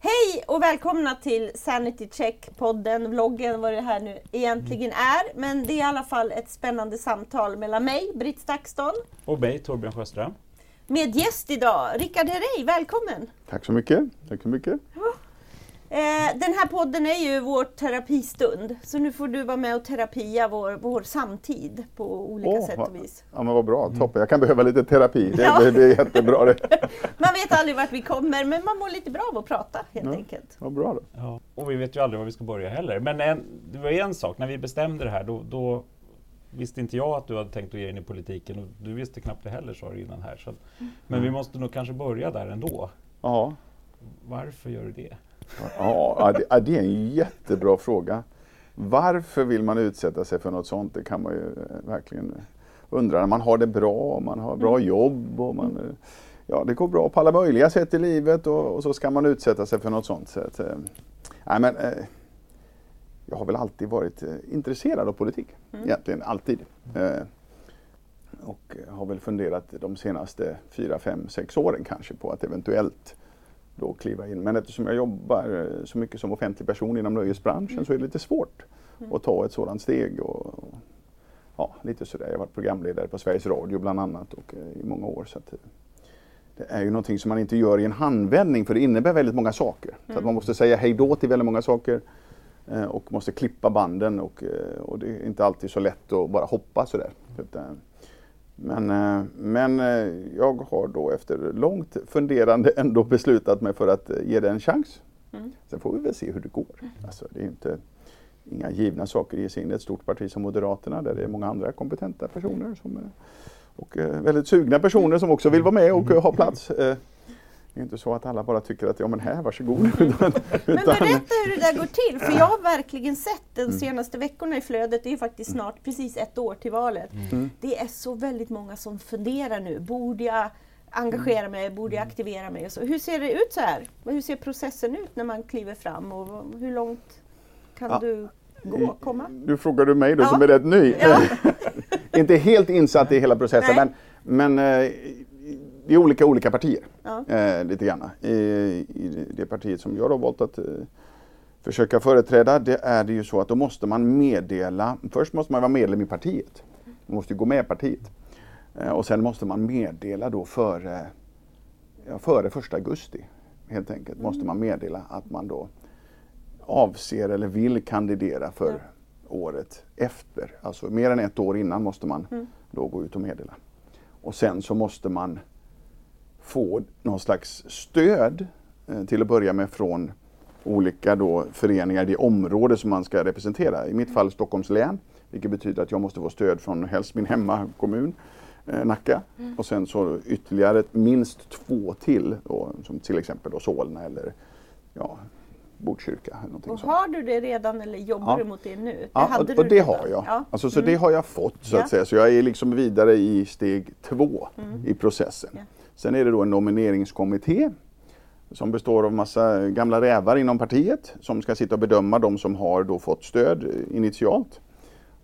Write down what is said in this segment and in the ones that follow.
Hej och välkomna till Sanity Check-podden, vloggen, vad det här nu egentligen är. Men det är i alla fall ett spännande samtal mellan mig, Britt Stakston. Och mig, Torbjörn Sjöström. Med gäst idag, Rickard Herrey, välkommen! Tack så mycket. Tack så mycket. Eh, den här podden är ju vår terapistund, så nu får du vara med och terapia vår, vår samtid på olika Åh, sätt och vis. Ja, men vad bra, toppen. Jag kan behöva lite terapi. Det, Ja. det, det är jättebra det. Man vet aldrig vart vi kommer, men man mår lite bra av att prata helt Ja. enkelt. Vad bra då. Ja. Och vi vet ju aldrig var vi ska börja heller. Men en, det var en sak, när vi bestämde det här då, då visste inte jag att du hade tänkt att ge in i politiken och du visste knappt det heller sa du innan här. Så, att- men vi måste nog kanske börja där ändå. Ja, Varför gör du det? Ja ja, det, är en jättebra fråga. Varför vill man utsätta sig för något sånt? Det kan man ju eh, verkligen undra. När man har det bra, man har bra jobb och man, eh, ja, det går bra på alla möjliga sätt i livet och, och så ska man utsätta sig för något sånt. Så att, eh, nej, men, jag har väl alltid varit intresserad av politik. Egentligen alltid. Eh, och har väl funderat de senaste fyra, fem, sex åren kanske på att eventuellt då kliva in. Men eftersom jag jobbar eh, så mycket som offentlig person inom nöjesbranschen så är det lite svårt att ta ett sådant steg. Och, och, ja, lite sådär. Jag har varit programledare på Sveriges Radio bland annat och, eh, i många år. Så att, eh, det är ju någonting som man inte gör i en handvändning för det innebär väldigt många saker. Så att man måste säga hej då till väldigt många saker och måste klippa banden och, och det är inte alltid så lätt att bara hoppa sådär. Utan, men, eh, men eh, jag har då efter långt funderande ändå beslutat mig för att eh, ge det en chans. Sen får vi väl se hur det går. Alltså, det är inte inga givna saker att ge sig in i ett stort parti som Moderaterna där det är många andra kompetenta personer som, och väldigt sugna personer som också vill vara med och ha plats. Det är inte så att alla bara tycker att ja men här, varsågod. Utan, Men berätta hur det där går till, för jag har verkligen sett de senaste veckorna i flödet, det är faktiskt snart precis ett år till valet. Det är så väldigt många som funderar nu, borde jag engagera mig, borde jag aktivera mig? Så. Hur ser det ut så här? Hur ser processen ut när man kliver fram och hur långt kan Ja. du gå, komma? Nu frågar du mig då Ja. som är rätt ny. Ja. inte helt insatt i hela processen Nej. men, men eh, det är olika olika partier. Ja. Eh, lite grann. I, I det partiet som jag har valt att eh, försöka företräda det är det ju så att då måste man meddela, först måste man vara medlem i partiet. Man måste ju gå med i partiet. Eh, och sen måste man meddela då före, ja, före första augusti. Helt enkelt måste man meddela att man då avser eller vill kandidera för året efter. Alltså mer än ett år innan måste man då gå ut och meddela. Och sen så måste man få någon slags stöd eh, till att börja med från olika då föreningar i det område som man ska representera. I mitt fall Stockholms län, vilket betyder att jag måste få stöd från helst min hemmakommun eh, Nacka och sen så ytterligare ett- minst två till, då, som till exempel då Solna eller ja, Botkyrka. Eller Och sånt. har du det redan eller jobbar Ja. du mot det nu? Det Ja, hade och, och det redan. har jag. Ja. Alltså, så det har jag fått så att säga. Så jag är liksom vidare i steg två i processen. Sen är det då en nomineringskommitté som består av massa gamla rävar inom partiet som ska sitta och bedöma de som har då fått stöd initialt.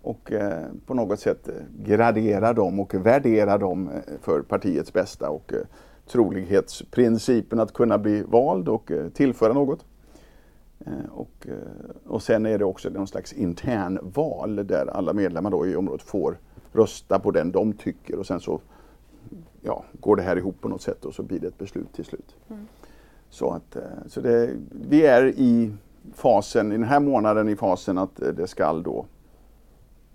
Och eh, på något sätt eh, gradera dem och värdera dem eh, för partiets bästa och eh, trolighetsprincipen att kunna bli vald och eh, tillföra något. Eh, och, och sen är det också någon slags intern val där alla medlemmar då i området får rösta på den de tycker och sen så ja, går det här ihop på något sätt och så blir det ett beslut till slut. Så, att, eh, så det, vi är i fasen, i den här månaden i fasen att eh, det skall då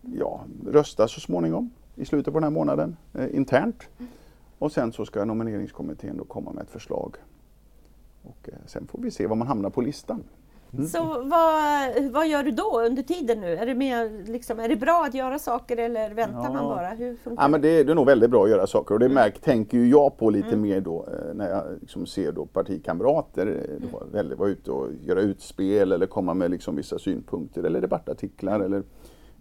ja, röstas så småningom i slutet på den här månaden eh, internt. Och sen så ska nomineringskommittén då komma med ett förslag. Och eh, sen får vi se var man hamnar på listan. Så vad, vad gör du då under tiden nu? Är det, mer, liksom, är det bra att göra saker eller väntar Ja. man bara? Hur funkar Ja, men det, det är nog väldigt bra att göra saker och Mm. det märk, tänker ju jag på lite mer då eh, när jag liksom ser då partikamrater eh, då väldigt, vara ute och göra utspel eller komma med liksom vissa synpunkter eller debattartiklar eller,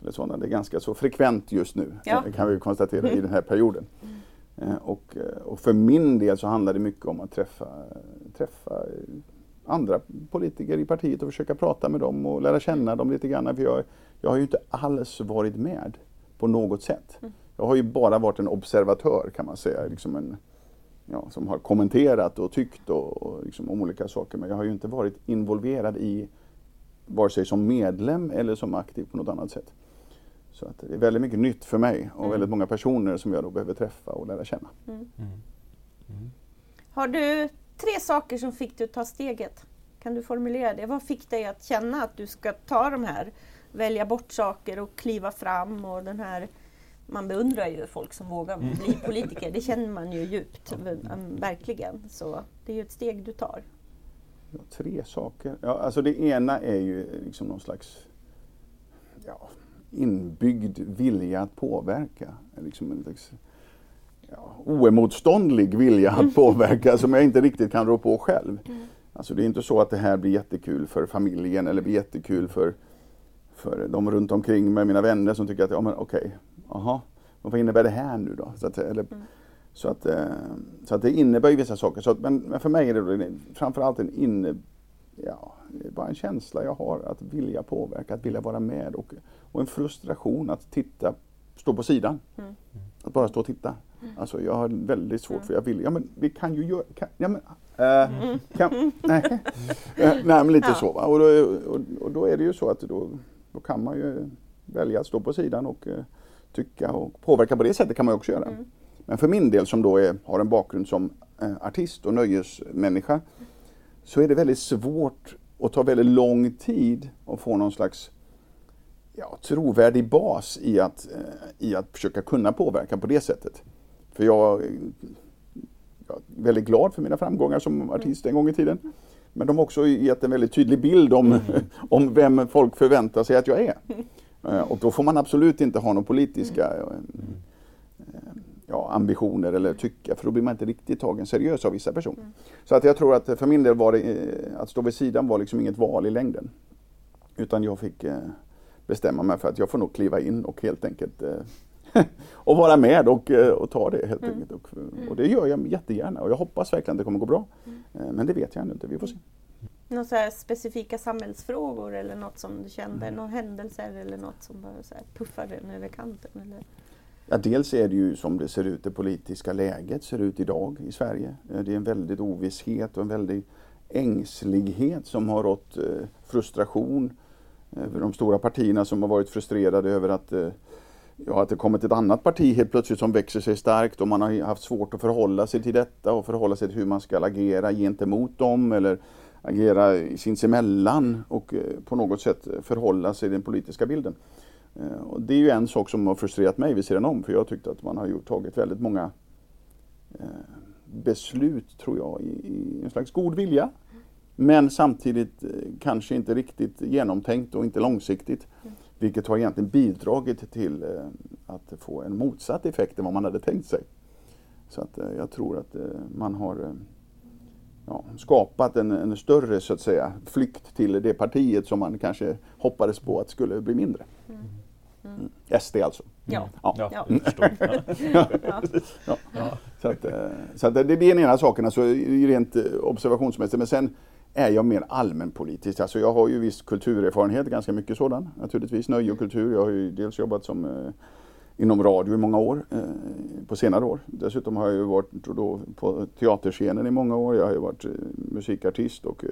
eller sådana. Det är ganska så frekvent just nu Ja. eh, kan vi konstatera i den här perioden. Och, och för min del så handlar det mycket om att träffa, träffa andra politiker i partiet och försöka prata med dem och lära känna dem lite grann. För jag, jag har ju inte alls varit med på något sätt. Jag har ju bara varit en observatör kan man säga. Liksom en, ja, som har kommenterat och tyckt och, och liksom om olika saker. Men jag har ju inte varit involverad i vare sig som medlem eller som aktiv på något annat sätt. Så att det är väldigt mycket nytt för mig och Mm. väldigt många personer som jag då behöver träffa och lära känna. Mm. Har du tre saker som fick dig att ta steget? Kan du formulera det? Vad fick dig att känna att du ska ta de här, välja bort saker och kliva fram och den här man beundrar ju folk som vågar bli politiker, det känner man ju djupt, mm, verkligen. Så det är ju ett steg du tar. Ja, tre saker. Ja, alltså det ena är ju liksom någon slags ja, inbyggd vilja att påverka. Liksom en slags, oemotståndlig vilja att påverka som jag inte riktigt kan rå på själv. Alltså det är inte så att det här blir jättekul för familjen eller blir jättekul för, för de runt omkring med mina vänner som tycker att, ja men okej, aha, vad innebär det här nu då? Så att, eller, så, att, eh, så att det innebär ju vissa saker. Så att, men, men för mig är det framförallt en inne, ja, bara en känsla jag har att vilja påverka, att vilja vara med och, och en frustration att titta, stå på sidan. Mm. Att bara stå och titta. Alltså jag har väldigt svårt för jag vill, ja men vi kan ju göra, kan, ja men, eh, kan, nej. Eh, nej men lite Ja. så va. Och då, och, och då är det ju så att då, då kan man ju välja att stå på sidan och eh, tycka och påverka på det sättet kan man ju också göra. Mm. Men för min del som då är, har en bakgrund som eh, artist och nöjesmänniska så är det väldigt svårt och tar väldigt lång tid att få någon slags ja, trovärdig bas i att, i att försöka kunna påverka på det sättet. För jag, eh, jag är väldigt glad för mina framgångar som artist en gång i tiden. Men de har också gett en väldigt tydlig bild om, om vem folk förväntar sig att jag är. Eh, Och då får man absolut inte ha några politiska eh, ja, ambitioner eller tycka, för då blir man inte riktigt tagen seriös av vissa personer. Så att jag tror att för min del var det, eh, att stå vid sidan var liksom inget val i längden. Utan jag fick eh, bestämma mig för att jag får nog kliva in och helt enkelt eh, och vara med och, eh, och ta det helt enkelt. Och, och det gör jag jättegärna och jag hoppas verkligen att det kommer gå bra. Eh, Men det vet jag ännu inte, vi får se. Några specifika samhällsfrågor eller något som du kände, några händelser eller något som bara så här puffade den över kanten? Eller? Ja, dels är det ju som det ser ut, det politiska läget ser ut idag i Sverige. Eh, Det är en väldigt ovisshet och en väldig ängslighet som har rått frustration över de stora partierna som har varit frustrerade över att, ja, att det kommit ett annat parti helt plötsligt som växer sig starkt och man har haft svårt att förhålla sig till detta och förhålla sig till hur man ska agera gentemot dem eller agera sinsemellan och eh, på något sätt förhålla sig till den politiska bilden. Eh, och det är ju en sak som har frustrerat mig vid sidan om för jag tyckte att man har gjort, tagit väldigt många eh, beslut, tror jag, i, en slags god vilja. Men samtidigt kanske inte riktigt genomtänkt och inte långsiktigt. Vilket har egentligen bidragit till eh, att få en motsatt effekt än vad man hade tänkt sig. Så att eh, jag tror att eh, man har ja, skapat en, en större så att säga flykt till det partiet som man kanske hoppades på att skulle bli mindre. Mm. SD alltså. Ja. Ja. Ja, Ja. jag förstår. Ja. Ja. Ja. Så, att, så att det det är den ena saken, alltså rent observationsmässigt. Men sen är jag mer allmänpolitisk. Alltså jag har ju viss kulturerfarenhet, ganska mycket sådan naturligtvis. Nöje och kultur. Jag har ju dels jobbat som eh, inom radio i många år, eh, på senare år. Dessutom har jag ju varit då på teaterscenen i många år. Jag har ju varit eh, musikartist och eh,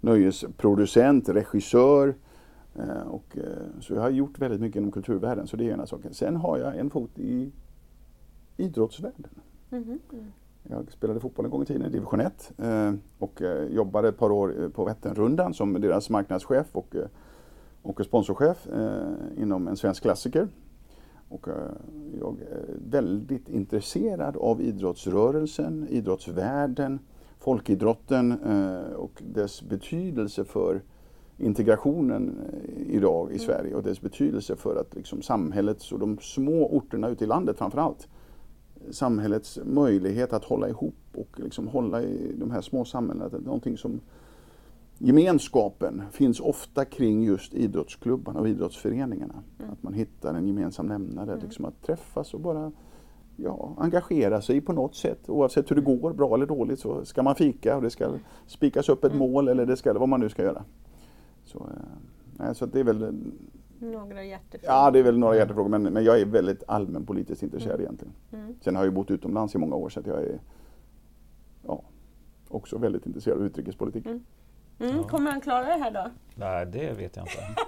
nöjesproducent, regissör. Eh, och, eh, så jag har gjort väldigt mycket inom kulturvärlden, så det är ena saken. Sen har jag en fot i idrottsvärlden. Mhm. Jag spelade fotboll en gång i tiden i division 1 eh, och eh, jobbade ett par år eh, på Vätternrundan som deras marknadschef och, och sponsorchef inom en svensk klassiker. Och, jag är väldigt intresserad av idrottsrörelsen, idrottsvärlden, folkidrotten och dess betydelse för integrationen idag i Sverige och dess betydelse för att liksom, samhällets och de små orterna ute i landet framförallt samhällets möjlighet att hålla ihop och liksom hålla i de här små samhällena. Någonting som Gemenskapen finns ofta kring just idrottsklubbarna och idrottsföreningarna. Att man hittar en gemensam nämnare, liksom att träffas och bara ja, engagera sig på något sätt. Oavsett hur det går, bra eller dåligt, så ska man fika och det ska spikas upp ett mål eller det ska, vad man nu ska göra. Så, eh, så det är väl Några hjärtefrågor. Ja, det är väl några hjärtefrågor, men, men jag är väldigt allmänpolitiskt intresserad egentligen. Mm. Sen har jag ju bott utomlands i många år så att jag är ja, också väldigt intresserad av utrikespolitik. Mm. Mm, kommer han klara det här då? Nej, det vet jag inte.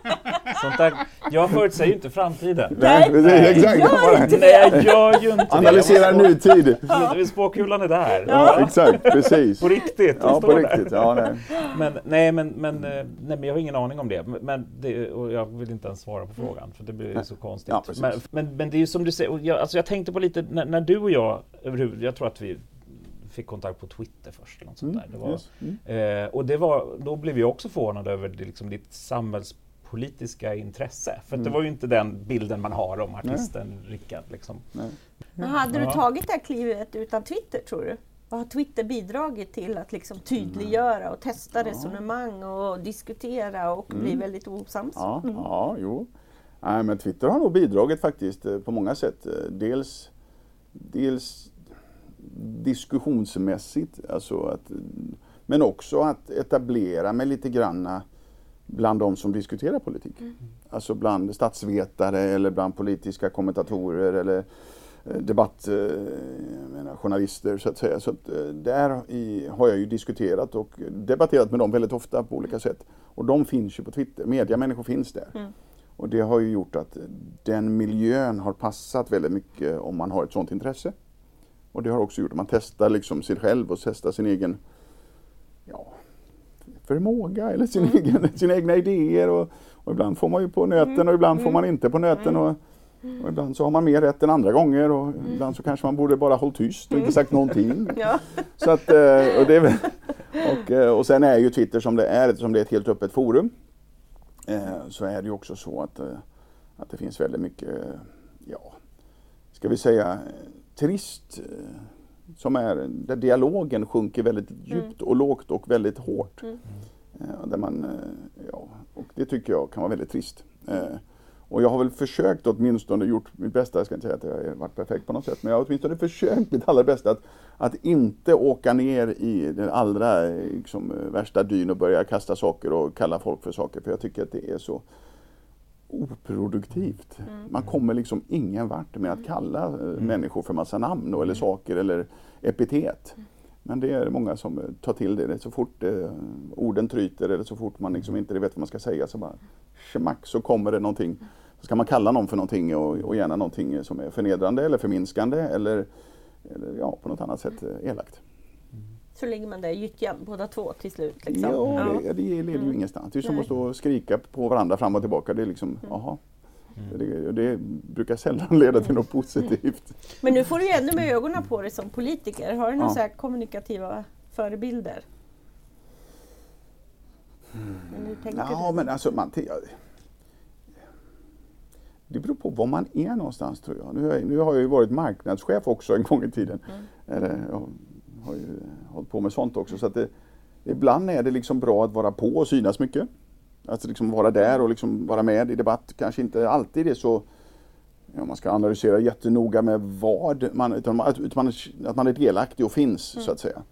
Sånt där, jag förutsäger ju inte framtiden. Nej, precis, exakt. Gör inte Nej, jag gör ju inte Analysera det. nutid. Ja. Spåkulan är där. Ja, exakt, precis. På riktigt, Ja, på där. riktigt. Ja, nej. Men, nej, men, men, eh, nej, men jag har ingen aning om det. Men det, och jag vill inte ens svara på frågan för det blir ju så konstigt. Ja, men, men, men det är ju som du säger, jag, alltså jag tänkte på lite när, när du och jag överhuvud, jag tror att vi fick kontakt på Twitter först. Eller något sånt där. Det var, Yes. Mm. eh, och det var, då blev jag också förvånad över det, liksom, ditt samhällspolitiska intresse. För att det Mm. var ju inte den bilden man har om artisten Rickard. Liksom. Nej. Men hade du Ja. tagit det här klivet utan Twitter tror du? Vad har Twitter bidragit till att liksom tydliggöra och testa resonemang och diskutera och bli väldigt osams? Ja, Mm. ja, jo. Nej, men Twitter har nog bidragit faktiskt eh, på många sätt. Eh, Dels, dels diskussionsmässigt, alltså att, men också att etablera mig lite granna bland de som diskuterar politik. Alltså bland statsvetare eller bland politiska kommentatorer eller eh, debatt, eh, så att säga. Så att, eh, där i, har jag ju diskuterat och debatterat med dem väldigt ofta på olika sätt. Och de finns ju på Twitter, mediamänniskor finns där. Mm. Och det har ju gjort att den miljön har passat väldigt mycket om man har ett sådant intresse. Och det har också gjort att man testar liksom sig själv och testar sin egen ja, förmåga eller sin egen, sina egna idéer. Och, och ibland får man ju på nöten och ibland får man inte på nöten. Och, och ibland så har man mer rätt än andra gånger och ibland så kanske man borde bara hållit tyst och inte sagt någonting. Ja. Så att, eh, och, det och, eh, och sen är ju Twitter som det är, eftersom det är ett helt öppet forum, eh, så är det ju också så att, att det finns väldigt mycket, ja, ska vi säga, trist, eh, som är, där dialogen sjunker väldigt djupt och lågt och väldigt hårt. Mm. Eh, Där man, eh, ja, och det tycker jag kan vara väldigt trist. Och jag har väl försökt åtminstone, gjort mitt bästa, jag ska inte säga att jag har varit perfekt på något sätt, men jag har åtminstone försökt mitt allra bästa att, att inte åka ner i den allra liksom, värsta dyn och börja kasta saker och kalla folk för saker, för jag tycker att det är så oproduktivt. Man kommer liksom ingen vart med att kalla eh, människor för massa namn och, eller saker eller epitet. Men det är många som eh, tar till det. det så fort eh, orden tryter eller så fort man liksom inte vet vad man ska säga så bara schmack så kommer det någonting. Så ska man kalla någon för någonting och, och gärna någonting som är förnedrande eller förminskande eller, eller ja, på något annat sätt eh, elakt. Så ligger man där i gyttjan båda två till slut. Liksom. Ja, det, det leder ju ingenstans. Det är som att stå och skrika på varandra fram och tillbaka. Det är liksom, jaha. Det, det brukar sällan leda till något positivt. Men nu får du ju ännu mer ögonen på dig som politiker. Har du några Ja. så här kommunikativa förebilder? Tänker Ja, du? men alltså man... ja, Det beror på var man är någonstans tror jag. Nu, har jag- nu har jag ju varit marknadschef också en gång i tiden. Eller jag har ju hållit på med sånt också. Så att det, ibland är det liksom bra att vara på och synas mycket. Att liksom vara där och liksom vara med i debatt. Kanske inte alltid är så ja, man ska analysera jättenoga med vad man, utan att, utan man, att man är delaktig och finns så att säga.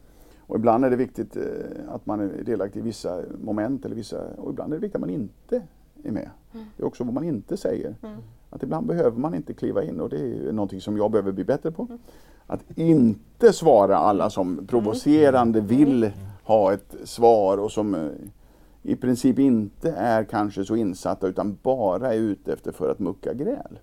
Och ibland är det viktigt eh, att man är delaktig i vissa moment eller vissa, och ibland är det viktigt att man inte är med. Det är också vad man inte säger. Att ibland behöver man inte kliva in och det är någonting som jag behöver bli bättre på. Att inte svara alla som provocerande vill ha ett svar och som eh, i princip inte är kanske så insatta utan bara är ute efter för att mucka gräl.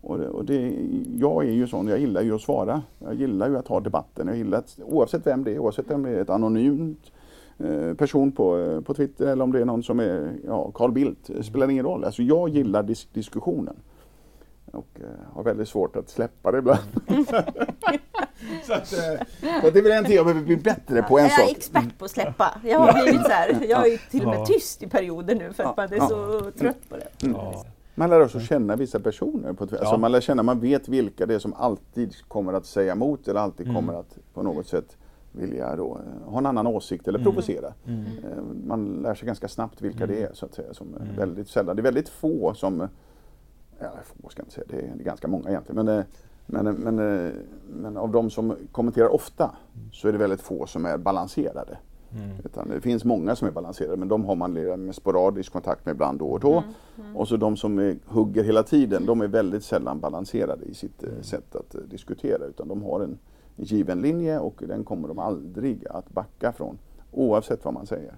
Och det, och det, jag är ju sån, jag gillar ju att svara. Jag gillar ju att ha debatten. Jag gillar att, oavsett vem det är, oavsett om det är ett anonymt eh, person på, eh, på Twitter eller om det är någon som är ja, Carl Bildt. Det spelar ingen roll. Alltså jag gillar dis diskussionen. Och eh, har väldigt svårt att släppa det ibland. så att, eh, så att det är väl en jag behöver bli bättre på en jag är sak. expert på att släppa. Jag har blivit så här, jag är till och med tyst i perioder nu för att man är så trött på det. Ja. Man lär också känna vissa personer. På, alltså Ja. Man lär känna, man vet vilka det är som alltid kommer att säga emot eller alltid Mm. kommer att på något sätt vilja då, eh, ha en annan åsikt eller provocera. Mm. Man lär sig ganska snabbt vilka det är så att säga. Som är Mm. väldigt sällan. Det är väldigt få som, ja få ska jag inte säga, det är, ganska många egentligen. Men, eh, men, men, eh, men av de som kommenterar ofta så är det väldigt få som är balanserade. Mm. Utan det finns många som är balanserade men de har man med sporadisk kontakt med ibland då och då. Och så de som är, hugger hela tiden, de är väldigt sällan balanserade i sitt eh, sätt att eh, diskutera utan de har en given linje och den kommer de aldrig att backa från oavsett vad man säger.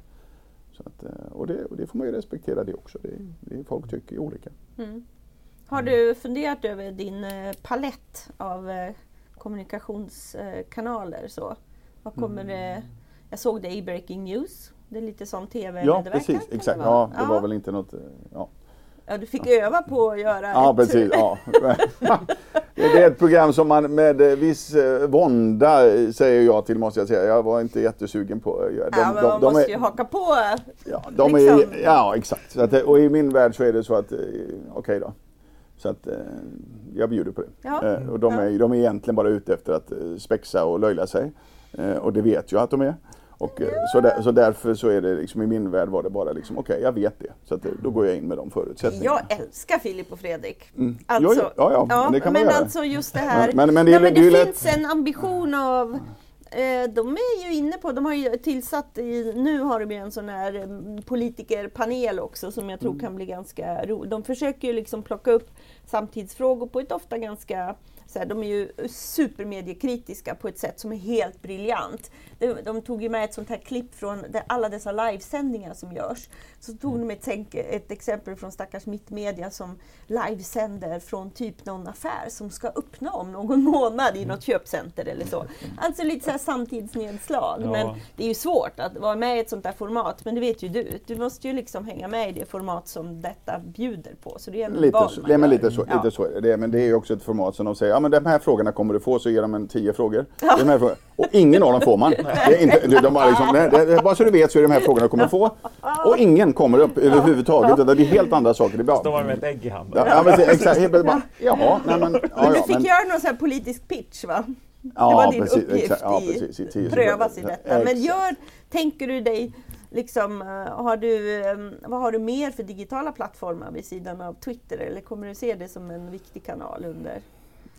Så att, eh, och, det, och det får man ju respektera det också. Det, det folk tycker olika. Har du funderat över din eh, palett av eh, kommunikationskanaler? Så? Vad kommer det, Mm. jag såg det i Breaking News. Det är lite som TV Ja, precis. Exakt. det? Ja, det var väl inte något... eh, Ja, Ja, du fick öva på att göra ja ett- precis. Ja. Det är ett program som man med viss vånda säger jag till måste jag säga. Jag var inte jättesugen på att göra. De- ja, men de- man de måste är- ju haka på. Ja, de Liksom. är, ja exakt. Att, och i min värld så är det så att, okej då. Så att eh, jag bjuder på det. Ja. Eh, och de, är, de är egentligen bara ute efter att eh, spexa och löjla sig. Eh, och det vet jag att de är. Och, eh, så, där, så därför så är det liksom i min värld var det bara liksom, okej jag vet det. Så att, eh, då går jag in med de förutsättningarna. Jag älskar Filip och Fredrik. Mm. Alltså, ja, ja, ja, men det kan man men göra. alltså just det här. Men- men- men det Nej, men det det, ju lätt- finns en ambition av de är ju inne på, de har ju tillsatt, i, nu har de ju en sån här mm, politikerpanel också som jag tror Mm. kan bli ganska rolig. De försöker ju liksom plocka upp samtidsfrågor på ett ofta ganska så här, de är ju supermediekritiska på ett sätt som är helt briljant. De, de tog ju med ett sånt här klipp från alla dessa livesändningar som görs. Så tog de ett, ett exempel från stackars Mittmedia som livesänder från typ någon affär som ska öppna om någon månad i något köpcenter eller så. Alltså lite så här samtidsnedslag. Ja. Men det är ju svårt att vara med i ett sånt där format. Men det vet ju du. Du måste ju liksom hänga med i det format som detta bjuder på. Så det är Lite så, nej, men lite så, Ja. lite så det. det. är- Men det är ju också ett format som de säger, ja men de här frågorna kommer du få, så ger de en tio frågor. Här frågorna. Och ingen av dem får man. Det är inte, de, de bara liksom, det, det, bara så du vet så är det de här frågorna du kommer få. Och ingen kommer upp överhuvudtaget. utan Det är helt andra saker. Det är bara, Står man med ett ägg i handen. ja, men exakt, helt bara, jaha, nej men, ja, Men du fick men, göra någon sån här politisk pitch va? det ja, var din precis, uppgift exakt, ja, i precis, i tio prövas i detta. Men gör, tänker du dig Liksom, eh, har du, eh, vad har du mer för digitala plattformar vid sidan av Twitter? Eller kommer du se det som en viktig kanal under?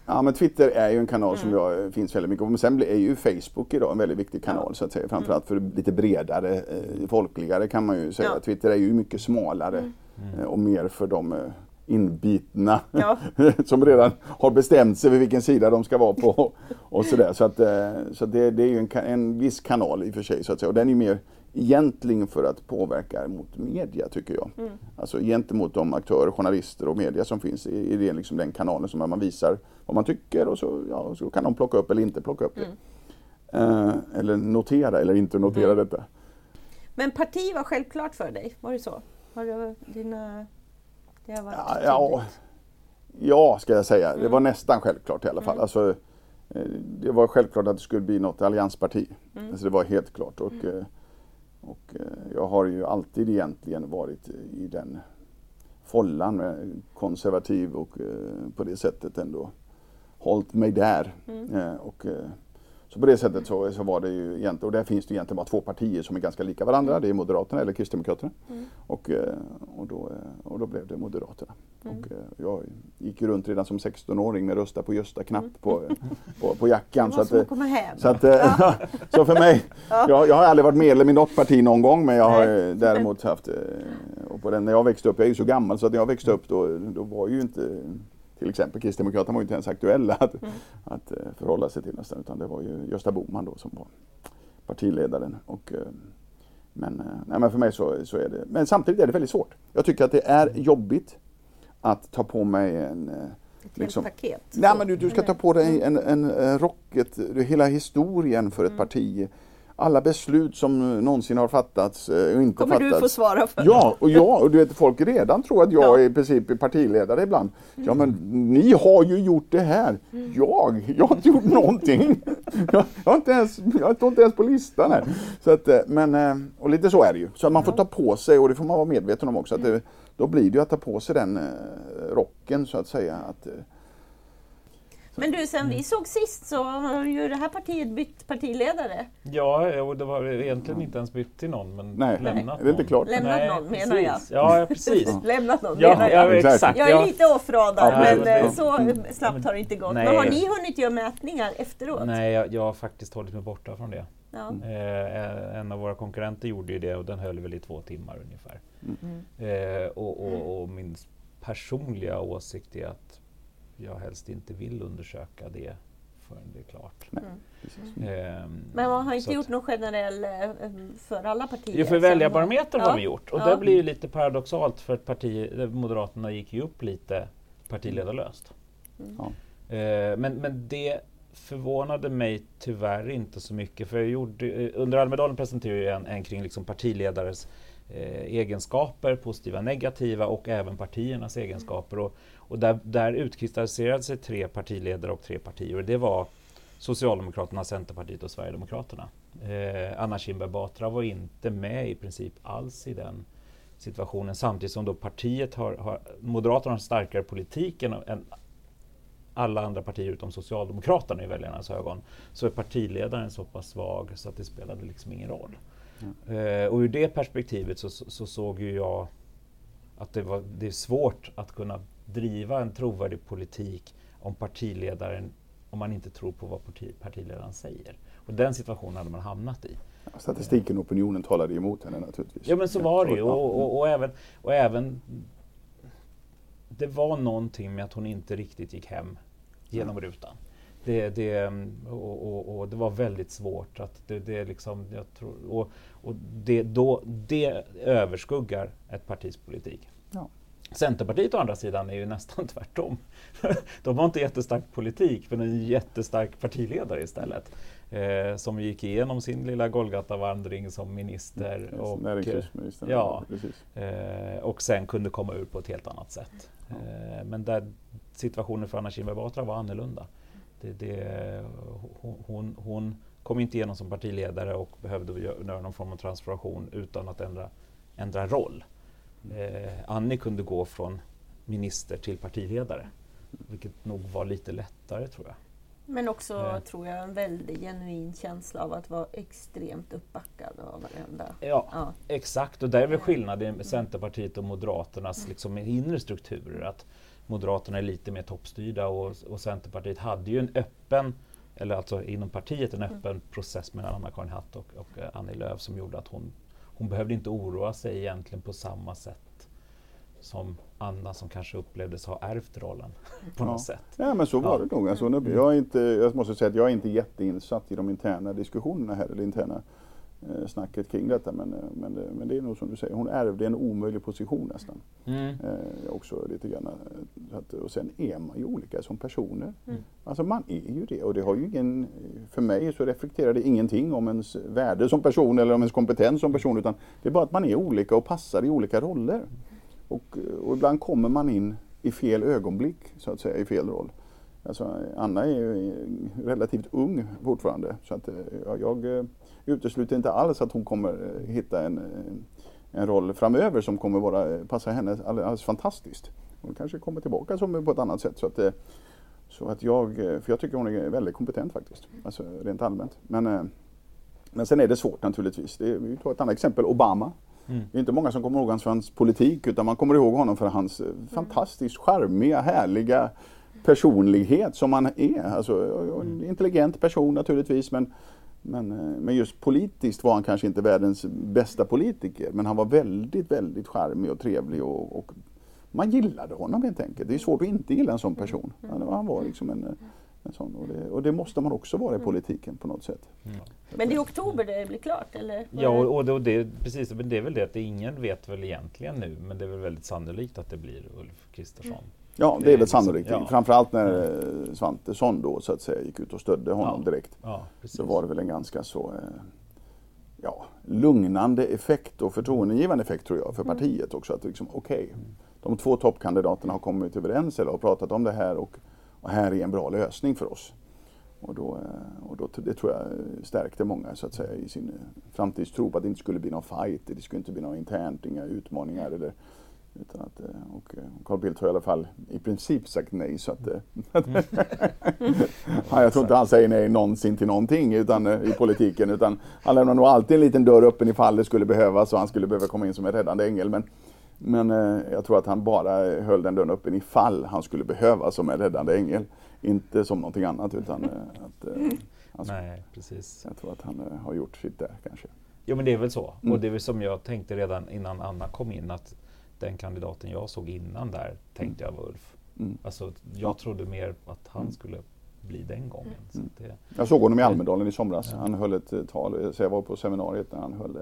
Ja men Twitter är ju en kanal som Mm. jag, finns väldigt mycket. Men sen är ju Facebook idag en väldigt viktig kanal så att säga. Framförallt för lite bredare, eh, folkligare kan man ju säga. Ja. Mm. Twitter är ju mycket smalare eh, och mer för de eh, inbitna Ja. som redan har bestämt sig för vilken sida de ska vara på. och sådär. Så, att, eh, så det, det är ju en, en viss kanal i och för sig. Så att säga. Och den är mer egentligen för att påverka mot media tycker jag. Mm. Alltså gentemot de aktörer, journalister och media som finns i, i det liksom den kanalen som man visar vad man tycker och så, ja, så kan de plocka upp eller inte plocka upp det. Eh, eller notera eller inte notera detta. Men parti var självklart för dig, var det så? Har du dina... Det har varit Ja, ja, ja, ska jag säga. Det var nästan självklart i alla fall. Alltså, eh, det var självklart att det skulle bli något alliansparti. Alltså, det var helt klart. Och, eh, och eh, jag har ju alltid egentligen varit i den follan, konservativ och eh, på det sättet ändå hållit mig där. Eh, Och, så på det sättet så, så var det ju egentligen, och där finns det egentligen bara två partier som är ganska lika varandra. Det är Moderaterna eller Kristdemokraterna. Och, eh, och, då, eh, och då blev det Moderaterna. Och eh, jag gick runt redan som 16-åring med rösta på Gösta-knapp på, på, på jackan. Det var Så att, komma hem. så, att, eh, så för mig, jag, jag har aldrig varit medlem i något parti någon gång men jag har Nej. däremot haft, och på den, när jag växte upp, jag är ju så gammal så att när jag växte upp då, då var ju inte till exempel Kristdemokraterna var ju inte ens aktuella att, att eh, förhålla sig till nästan utan det var ju Gösta Bohman då som var partiledaren. Och, eh, men, eh, nej, men för mig så, så är det, men samtidigt är det väldigt svårt. Jag tycker att det är jobbigt att ta på mig en Ett liksom- paket. Nej men du, du ska ta på dig en, en, en rocket, hela historien för ett parti. Alla beslut som någonsin har fattats eh, och inte kommer fattats. du få svara för. Ja, och, ja, och du vet folk redan tror att jag Ja. är i princip är partiledare ibland. Ja men ni har ju gjort det här. Jag? Jag har inte gjort någonting. Jag, jag, har inte ens, jag står inte ens på listan här. Så att, eh, men, eh, och lite så är det ju. Så att man får ta på sig, och det får man vara medveten om också, att det, då blir det ju att ta på sig den rocken så att säga. Att, Men du, sen vi såg sist så har ju det här partiet bytt partiledare. Ja, och det var egentligen inte ens bytt till någon, men Nej, lämnat är det inte någon. klart? Lämnat Nej, någon, menar jag. precis. Ja, ja, precis. Lämnat någon Ja, menar jag. ja, Exakt. exakt. Jag är lite offradad Ja, men men- eh, så snabbt har det inte gått. Nej. Men har ni hunnit göra mätningar efteråt? Nej, jag, jag har faktiskt hållit mig borta från det. Ja. Eh, en av våra konkurrenter gjorde ju det och den höll väl i två timmar ungefär. Mm. Eh, och, och, och min personliga åsikt är att jag helst inte vill undersöka det förrän det är klart. Nej, Ehm, Men man har inte gjort någon generell eh, för alla partier? Jo, för väljarbarometern har Ja. vi gjort och Ja. det blir ju lite paradoxalt för att parti, eh, Moderaterna gick ju upp lite partiledarlöst. Ja. Eh, men, men det förvånade mig tyvärr inte så mycket för jag gjorde, eh, under Almedalen presenterade jag en, en kring liksom partiledares eh, egenskaper, positiva och negativa och även partiernas egenskaper. Och, och där, där utkristalliserade sig tre partiledare och tre partier det var Socialdemokraterna, Centerpartiet och Sverigedemokraterna. Eh, Anna Kinberg Batra var inte med i princip alls i den situationen samtidigt som då partiet har, har Moderaterna har en starkare politik än, än alla andra partier utom Socialdemokraterna i väljarnas ögon så är partiledaren så pass svag så att det spelade liksom ingen roll. Eh, och ur det perspektivet så, så, så såg ju jag att det, var, det är svårt att kunna driva en trovärdig politik om partiledaren om man inte tror på vad parti, partiledaren säger. Och den situationen hade man hamnat i. Statistiken och opinionen talade emot henne naturligtvis. Ja men så var det ju. Och, och, och, även, och även Det var någonting med att hon inte riktigt gick hem genom rutan. Det, det, och, och, och det var väldigt svårt. att det, det liksom, jag tror, och, och det, då, det överskuggar ett partis politik. Ja. Centerpartiet å andra sidan är ju nästan tvärtom. De har inte jättestark politik men en jättestark partiledare istället. Eh, som gick igenom sin lilla Golgatavandring som minister. Och, Näringslivsministern. ja. eh, och sen kunde komma ur på ett helt annat sätt. Eh, men där situationen för Anna Kinberg Batra var annorlunda. Det, det, hon, hon, kom inte igenom som partiledare och behövde gö- göra någon form av transformation utan att ändra, ändra roll. Eh, Annie kunde gå från minister till partiledare. Vilket nog var lite lättare tror jag. Men också, Ja. tror jag, en väldigt genuin känsla av att vara extremt uppbackad av varenda. Ja, Ja. exakt. Och där är väl skillnaden med Centerpartiet och Moderaternas liksom, inre strukturer. Att Moderaterna är lite mer toppstyrda och, och Centerpartiet hade ju en öppen, eller alltså inom partiet en öppen process mellan Anna-Karin Hatt och, och eh, Annie Lööf som gjorde att hon, hon behövde inte oroa sig egentligen på samma sätt som Anna som kanske upplevdes ha ärvt rollen på Ja. något sätt. Ja men så var Ja. det nog. Alltså, nu- jag, är inte, jag måste säga att jag är inte jätteinsatt i de interna diskussionerna här, eller interna eh, snacket kring detta. Men, eh, men, det, men det är nog som du säger, hon ärvde en omöjlig position nästan. Mm. Eh, också lite grann. eh, Att, och sen är man ju olika som personer. Mm. Alltså man är ju det och det har ju ingen, för mig så reflekterar det ingenting om ens värde som person eller om ens kompetens som person utan det är bara att man är olika och passar i olika roller. Och, och ibland kommer man in i fel ögonblick så att säga, i fel roll. Alltså, Anna är ju relativt ung fortfarande så att ja, jag eh, utesluter inte alls att hon kommer eh, hitta en, eh, en, roll framöver som kommer vara, passa henne alldeles, alldeles fantastiskt. Hon kanske kommer tillbaka som på ett annat sätt. Så att, eh, så att jag, eh, för jag tycker hon är väldigt kompetent faktiskt, alltså rent allmänt. Men, eh, men sen är det svårt naturligtvis. Det, är- vi tar ett annat exempel, Obama. Mm. Det är inte många som kommer ihåg hans, hans politik utan man kommer ihåg honom för hans eh, fantastiskt charmiga, härliga personlighet som han är. Alltså, en intelligent person naturligtvis men, men, men just politiskt var han kanske inte världens bästa politiker men han var väldigt, väldigt charmig och trevlig och, och man gillade honom helt enkelt. Det är svårt att inte gilla en sån person. Han, var liksom en, en sån och det, och det måste man också vara i politiken på något sätt. Men det är i oktober det blir klart, eller? Ja, och, och, det, och det, precis, men det är väl det att det, ingen vet väl egentligen nu, men det är väl väldigt sannolikt att det blir Ulf Kristersson. Ja, det Det är väl liksom- sannolikt. ja. Framförallt när eh, Svantesson då så att säga gick ut och stödde honom Ja. direkt. Ja. Så var det väl en ganska så eh, ja, lugnande effekt och förtroendegivande effekt tror jag för partiet också. Att liksom, okej, de två toppkandidaterna har kommit överens eller har pratat om det här och, och här är en bra lösning för oss. Och, då, eh, och då, det tror jag stärkte många så att säga i sin eh, framtidstro på att det inte skulle bli någon fight, det skulle inte bli något internt, inga utmaningar eller utan att, eh, och Carl Bildt har i alla fall i princip sagt nej. Så att, ja, jag tror inte han säger nej någonsin till någonting utan, i politiken. Utan han lämnar nog alltid en liten dörr öppen ifall det skulle behövas och han skulle behöva komma in som en räddande ängel. Men, men eh, jag tror att han bara eh, höll den dörren öppen ifall han skulle behövas som en räddande ängel. Inte som någonting annat utan eh, att, eh, han, Nej, precis. jag tror att han eh, har gjort sitt där kanske. Jo men det är väl så. Mm. Och det är väl som jag tänkte redan innan Anna kom in att den kandidaten jag såg innan där tänkte jag var Ulf. Mm. Alltså, jag Ja. trodde mer att han Mm. skulle bli den gången. Mm. Det, jag såg honom i Almedalen i somras. Ja. Han höll ett eh, tal, så jag var på seminariet när han höll eh,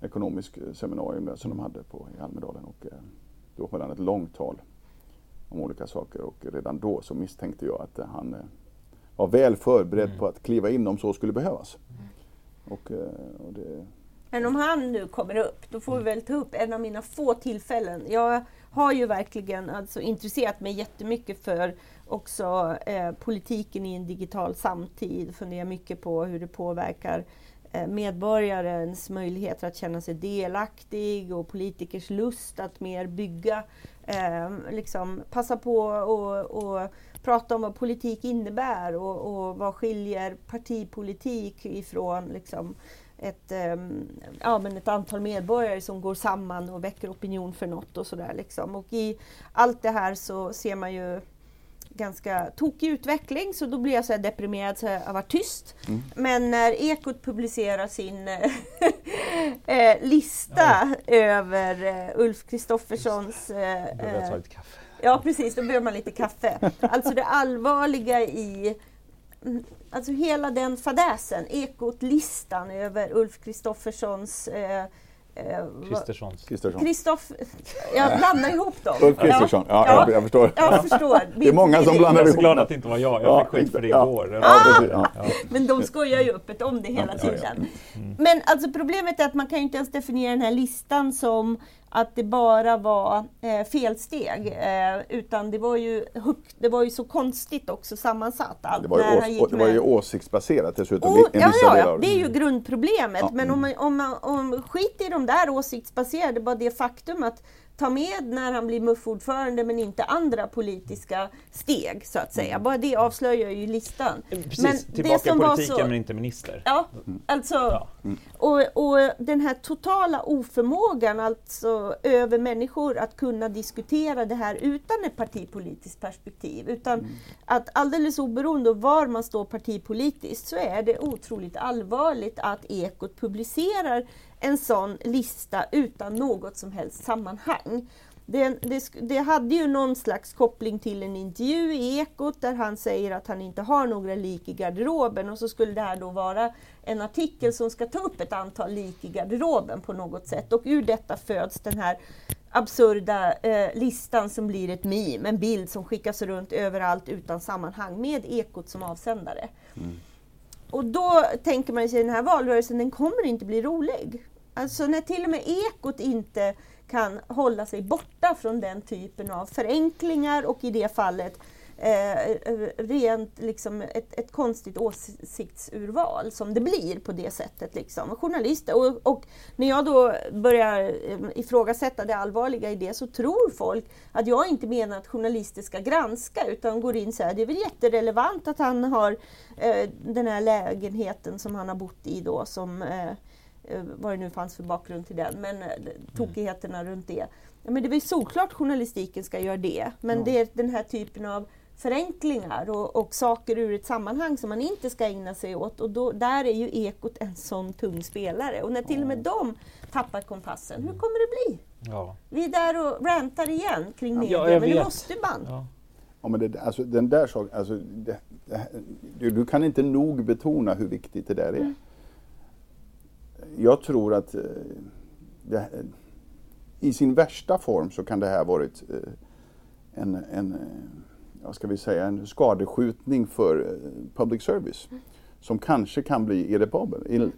ekonomisk eh, seminarium som de hade på, i Almedalen. Och, eh, då höll han ett långt tal om olika saker och redan då så misstänkte jag att eh, han var väl förberedd mm. på att kliva in om så skulle behövas. Mm. Och, och det... Men om han nu kommer upp, då får vi väl ta upp en av mina få tillfällen. Jag har ju verkligen alltså intresserat mig jättemycket för också eh, politiken i en digital samtid. Funderar mycket på hur det påverkar eh, Eh, medborgarens möjligheter att känna sig delaktig och politikers lust att mer bygga. Eh, liksom passa på och, och prata om vad politik innebär och, och vad skiljer partipolitik ifrån liksom, ett, um, ja, men ett antal medborgare som går samman och väcker opinion för något och sådär. Liksom. Och i allt det här så ser man ju ganska tokig utveckling så då blir jag så deprimerad så jag har varit tyst. Mm. Men när Ekot publicerar sin eh, lista ja. över uh, Ulf Kristofferssons... Uh, Ja precis, då behöver man lite kaffe. Alltså det allvarliga i alltså hela den fadäsen, Ekot-listan över Ulf Kristofferssons eh, eh Kristerssons. Kristoff... Jag blandar ihop dem. Ulf Kristersson, ja, ja, jag, jag förstår. Jag förstår. Det är många som blandar ihop. Jag är så glad att det inte var jag, jag fick skit för det igår. Ah! Men de skojar ju öppet om det hela tiden. Mm. Men alltså problemet är att man kan ju inte ens definiera den här listan som att det bara var eh, felsteg. Eh, utan det var, ju, det var ju så konstigt också sammansatt. Allt, det, var ju, ås, det var ju åsiktsbaserat dessutom. Och, ja, ja, ja, det är ju grundproblemet. Ja. Men om man, om man om, skit i de där åsiktsbaserade, bara det faktum att ta med när han blir MUF-ordförande men inte andra politiska steg så att säga. Bara det avslöjar ju listan. Precis, men tillbaka det som politiken var så, men inte minister. Ja, alltså. Ja. Och, och den här totala oförmågan alltså över människor att kunna diskutera det här utan ett partipolitiskt perspektiv. Utan mm. att alldeles oberoende av var man står partipolitiskt så är det otroligt allvarligt att Ekot publicerar en sån lista utan något som helst sammanhang. Det, det, det, hade ju någon slags koppling till en intervju i Ekot där han säger att han inte har några lik i garderoben och så skulle det här då vara en artikel som ska ta upp ett antal lik i garderoben på något sätt och ur detta föds den här absurda eh, listan som blir ett meme, en bild som skickas runt överallt utan sammanhang med Ekot som avsändare. Mm. Och då tänker man sig den här valrörelsen, den kommer inte bli rolig. Alltså när till och med Ekot inte kan hålla sig borta från den typen av förenklingar och i det fallet eh, rent liksom ett, ett konstigt åsiktsurval som det blir på det sättet. Liksom. Journalister. Och, och, när jag då börjar eh, ifrågasätta det allvarliga i det så tror folk att jag inte menar att journalister ska granska utan går in så här, det är väl jätterelevant att han har eh, den här lägenheten som han har bott i då som eh, eh vad det nu fanns för bakgrund till den, men eh, tokigheterna runt det. Ja, men det är väl såklart journalistiken ska göra det, men ja. det är den här typen av förenklingar och, och, saker ur ett sammanhang som man inte ska ägna sig åt. Och då, där är ju Ekot en sån tung spelare. Och när till och med de tappar kompassen, hur kommer det bli? Ja. Vi är där och rantar igen kring media, ja, men det måste man. Ja. Ja, men det, alltså, den där saken, alltså, det, det, du, du, kan inte nog betona hur viktigt det där är. Mm. Jag tror att eh, det, i sin värsta form så kan det här varit eh, en, en vad ska vi säga, en skadeskjutning för eh, public service. Som kanske kan bli irreparabel. Ir,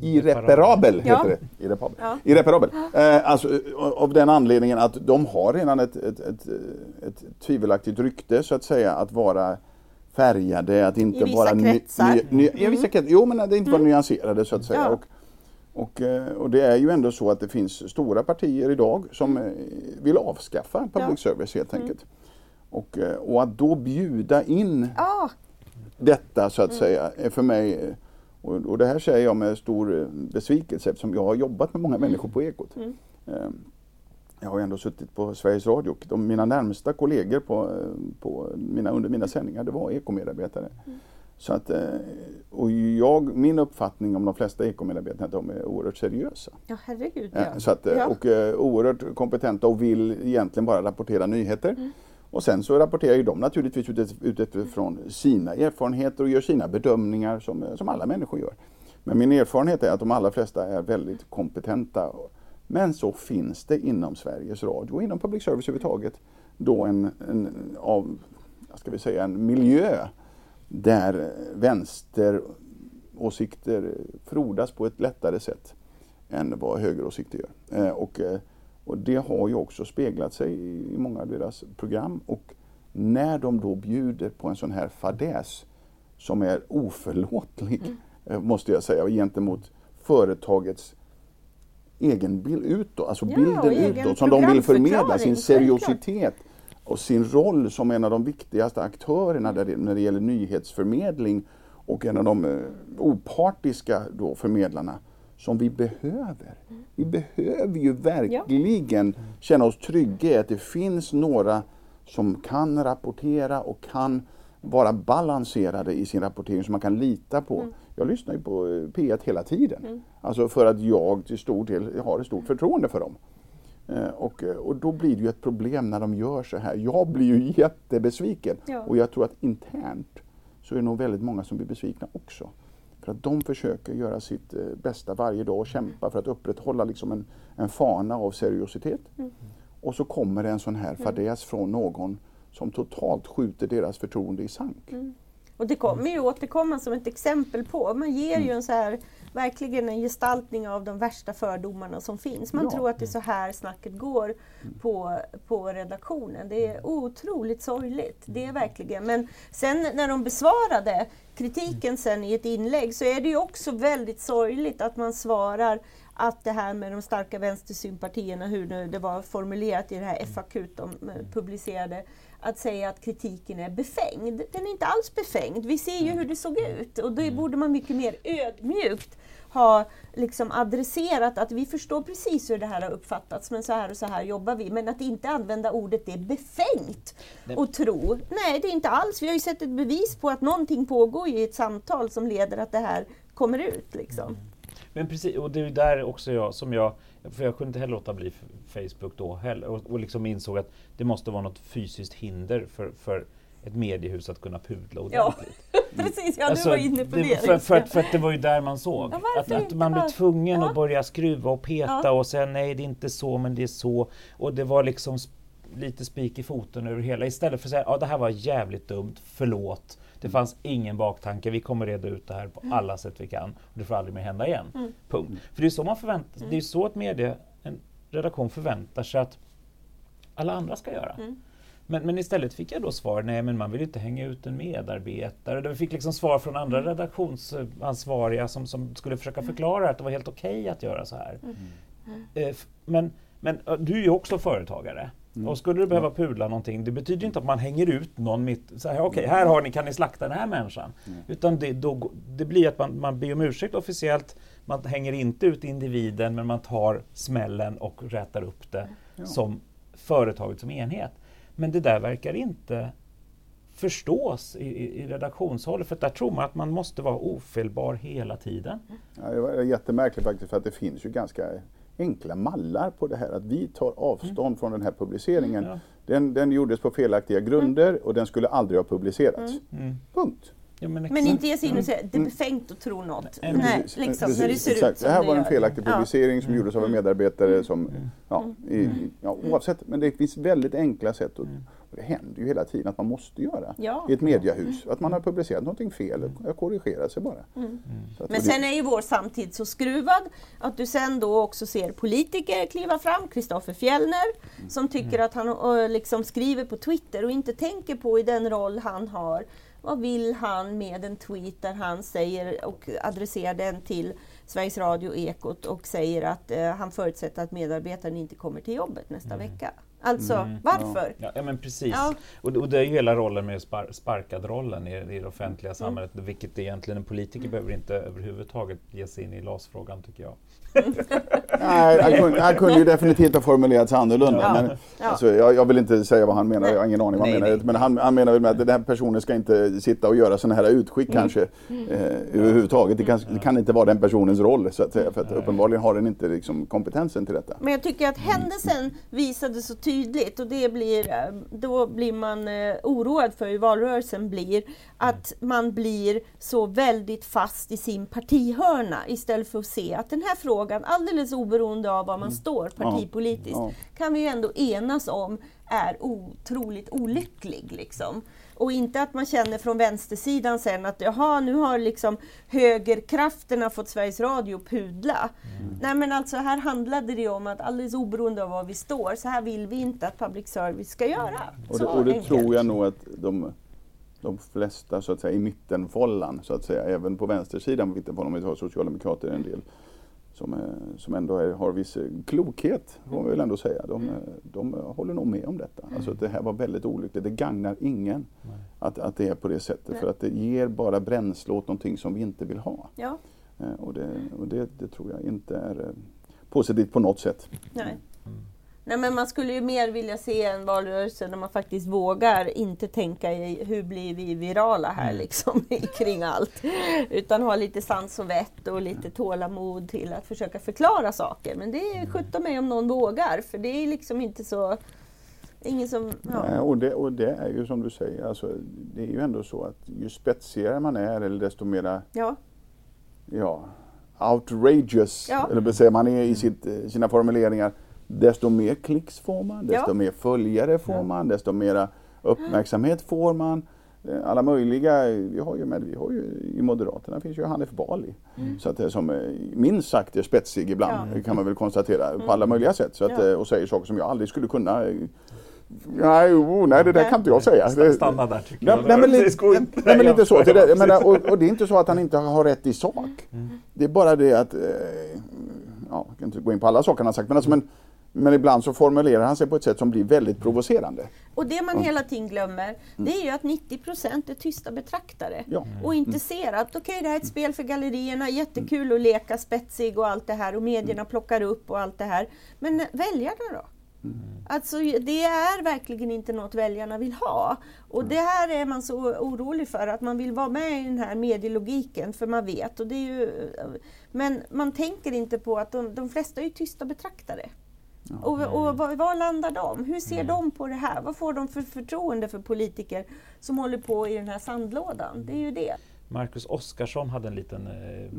irreparabel heter det. Irreparabel. Ja. irreparabel. Eh, alltså, av den anledningen att de har redan ett, ett, ett, ett tvivelaktigt rykte så att säga att vara färgade, att inte I vissa vara... kretsar. Ny, ny, mm. Vissa kretsar. Jo, men att inte mm. vara nyanserade så att säga. Ja. Och, och, eh, och, det är ju ändå så att det finns stora partier idag som mm. Eh, vill avskaffa public ja. service helt mm. Och, eh, och att då bjuda in ah. detta så att mm. säga är för mig och, och, det här säger jag med stor besvikelse eftersom jag har jobbat med många mm. människor på Ekot. Mm. Ehm, jag har ändå suttit på Sveriges Radio och de, mina närmsta kollegor på, på mina, under mina sändningar det var ekomedarbetare. Mm. Så att, eh, och jag, min uppfattning om de flesta ekomedarbetare är att de är oerhört seriösa. Ja, herregud. Ja. Så att, ja. Och oerhört kompetenta och vill egentligen bara rapportera nyheter. Mm. Och sen så rapporterar ju de naturligtvis utifrån sina erfarenheter och gör sina bedömningar som, som alla människor gör. Men min erfarenhet är att de allra flesta är väldigt kompetenta. Men så finns det inom Sveriges Radio och inom public service överhuvudtaget då en, en, av, ska vi säga, en miljö där vänsteråsikter frodas på ett lättare sätt än vad högeråsikter gör. Eh, och, eh, och det har ju också speglat sig i många av deras program. Och när de då bjuder på en sån här fadäs som är oförlåtlig, mm. Eh, måste jag säga, gentemot företagets egen bild utåt, alltså ja, bilden utåt som de vill förmedla, sin seriositet och sin roll som en av de viktigaste aktörerna när det gäller nyhetsförmedling och en av de eh, opartiska då förmedlarna som vi behöver. Vi behöver ju verkligen ja. känna oss trygga i att det finns några som kan rapportera och kan vara balanserade i sin rapportering som man kan lita på. Mm. Jag lyssnar ju på eh, P1 hela tiden. Mm. Alltså för att jag till stor del har ett stort förtroende för dem. Eh, och, eh, och då blir det ju ett problem när de gör så här. Jag blir ju jättebesviken. Ja. Och jag tror att internt så är det nog väldigt många som blir besvikna också. För att de försöker göra sitt eh, bästa varje dag och kämpa för att upprätthålla liksom en, en fana av seriositet. Mm. Och så kommer det en sån här mm. fadäs från någon som totalt skjuter deras förtroende i sank. Mm. Och det kommer ju återkomma som ett exempel på, man ger ju en så här verkligen en gestaltning av de värsta fördomarna som finns. Man ja. tror att det är så här snacket går på, på redaktionen. Det är otroligt sorgligt. Det är verkligen. Men sen när de besvarade kritiken sen i ett inlägg så är det ju också väldigt sorgligt att man svarar att det här med de starka vänstersympatierna, hur nu det var formulerat i det här FAQ de publicerade, att säga att kritiken är befängd. Den är inte alls befängd. Vi ser ju hur det såg ut och då borde man mycket mer ödmjukt ha liksom adresserat att vi förstår precis hur det här har uppfattats, men så här och så här jobbar vi. Men att inte använda ordet det är befängt och tro. Nej, det är inte alls. Vi har ju sett ett bevis på att någonting pågår i ett samtal som leder att det här kommer ut. Liksom. Mm. Men precis, och det är där också jag som jag, för jag kunde inte heller låta bli Facebook då heller och, och liksom insåg att det måste vara något fysiskt hinder för, för ett mediehus att kunna pudla ordentligt. Ja, precis, ja alltså, du var inne på det. det för, för, för, att det var ju där man såg. Ja, att, att, man blev tvungen ja. att börja skruva och peta ja. och säga nej det är inte så men det är så. Och det var liksom lite spik i foten över hela. Istället för att säga ja det här var jävligt dumt, förlåt. Det mm. fanns ingen baktanke, vi kommer reda ut det här på mm. alla sätt vi kan. Och det får aldrig mer hända igen. Mm. Punkt. För det är så man förväntar mm. det är så att media, en redaktion förväntar sig att alla andra ska göra. Mm. Men, men, istället fick jag då svar, nej men man vill inte hänga ut en medarbetare. Vi fick liksom svar från andra mm. redaktionsansvariga som, som skulle försöka förklara att det var helt okej okay att göra så här. Mm. Mm. Men, men du är ju också företagare. Mm. Och skulle du behöva pudla någonting, det betyder inte att man hänger ut någon mitt... Okej, okay, här har ni, kan ni slakta den här människan? Mm. Utan det, då, det blir att man, man ber om ursäkt officiellt, man hänger inte ut individen men man tar smällen och rätar upp det ja. som företaget som enhet. Men det där verkar inte förstås i, i, i redaktionshållet, för där tror man att man måste vara ofelbar hela tiden. Ja, det var jättemärkligt faktiskt, för att det finns ju ganska enkla mallar på det här. Att vi tar avstånd mm. från den här publiceringen. Ja. Den, den gjordes på felaktiga grunder mm. och den skulle aldrig ha publicerats. Mm. mm. Punkt. Ja, men, men, inte ge sig in och säga det är befängt att tro något. Nej, Nej liksom, precis, när det ser exakt. ut som det här var en felaktig publicering ja. som gjordes av en medarbetare som, ja, i, ja, oavsett, men det finns väldigt enkla sätt att det händer ju hela tiden att man måste göra ja. i ett mediehus. Att man har publicerat någonting fel, jag korrigerar sig bara. Mm. Mm. Men sen är ju vår samtid så skruvad att du sen då också ser politiker kliva fram, Kristoffer Fjellner, mm. som tycker att han liksom skriver på Twitter och inte tänker på i den roll han har vad vill han med en tweet där han säger och adresserar den till Sveriges Radio Ekot och säger att eh, han förutsätter att medarbetaren inte kommer till jobbet nästa mm. vecka. Alltså, mm, varför? Ja. ja, men precis. Ja. Och, och, det är ju hela rollen med spar, sparkad-rollen i, i det offentliga mm. samhället, mm. vilket egentligen en politiker mm. behöver inte överhuvudtaget ge sig in i LAS-frågan, tycker jag. Nej, han kunde, han kunde ju definitivt ha formulerats annorlunda. Ja. Men, Ja. alltså, jag, jag vill inte säga vad han menar, jag har ingen aning vad han Nej, menar. nej. Men han, han menar väl med att den här personen ska inte sitta och göra sådana här utskick kanske eh, överhuvudtaget. Det kan, det kan inte vara den personens roll så att säga. För att uppenbarligen har den inte liksom, kompetensen till detta. Men jag tycker att händelsen visade så tydligt och det blir, eh, då blir man eh, oroad för hur valrörelsen blir. Att man blir så väldigt fast i sin partihörna istället för att se att den här frågan, alldeles oberoende av var man står partipolitiskt, Ja. kan vi ju ändå enas om är otroligt olycklig. Liksom. Och inte att man känner från vänstersidan sen att jaha, nu har liksom högerkrafterna fått Sveriges Radio pudla. Nej men alltså här handlade det om att alldeles oberoende av var vi står, så här vill vi inte att public service ska göra. Och det, och det tror jag nog att de, de flesta så att säga, i mittenfållan, så att säga, även på vänstersidan på mittenfållan, om vi tar socialdemokrater en del, som, är, som ändå är, har viss eh, klokhet, får man väl ändå säga. De, eh, de håller nog med om detta. Alltså att det här var väldigt olyckligt. Det gagnar ingen att, att det är på det sättet. Nej. För att det ger bara bränsle åt någonting som vi inte vill ha. Ja, Eh, Och det, och det, det tror jag inte är eh, positivt på något sätt. nej. Nej men man skulle ju mer vilja se en valrörelse där man faktiskt vågar inte tänka i hur blir vi virala här liksom kring allt. Utan ha lite sans och vett och lite tålamod till att försöka förklara saker. Men det är sjutton mig om någon vågar för det är liksom inte så... Ingen som... Ja. Nej, och, det, och det är ju som du säger, alltså, det är ju ändå så att ju spetsigare man är eller desto mera ja. ja, outrageous, Ja. eller säger man är i sitt, eh, sina formuleringar, desto mer klicks får man, desto Ja. mer följare får man, desto mera uppmärksamhet får man. Eh, Alla möjliga, vi har ju, med, vi har ju i Moderaterna finns ju Hanif Bali. Så att är som eh, minst sagt är spetsig ibland, Ja. kan man väl konstatera, på alla möjliga sätt. Så att, Ja. eh, och säger saker som jag aldrig skulle kunna eh, Nej, oh, nej, det där kan inte jag säga. Stanna där tycker Nej, jag. nej, men, lite, nej, men lite så. Det där, menar, och, och det är inte så att han inte har rätt i sak. Det är bara det att, eh, ja, jag kan inte gå in på alla saker han har sagt, men, alltså, men, men ibland så formulerar han sig på ett sätt som blir väldigt provocerande. Och det man hela tiden glömmer, det är ju att 90 procent är tysta betraktare. Ja. Och inte ser att okej, det här är ett spel för gallerierna, jättekul att leka spetsig och allt det här och medierna plockar upp och allt det här. Men väljarna då? Alltså det är verkligen inte något väljarna vill ha. Och det här är man så orolig för, att man vill vara med i den här medielogiken, för man vet. Och det är ju, men man tänker inte på att de, de flesta är tysta betraktare. Och, och var, var landar de? Hur ser de på det här? Vad får de för förtroende för politiker som håller på i den här sandlådan? Det är ju det. Marcus Oskarsson hade en liten eh,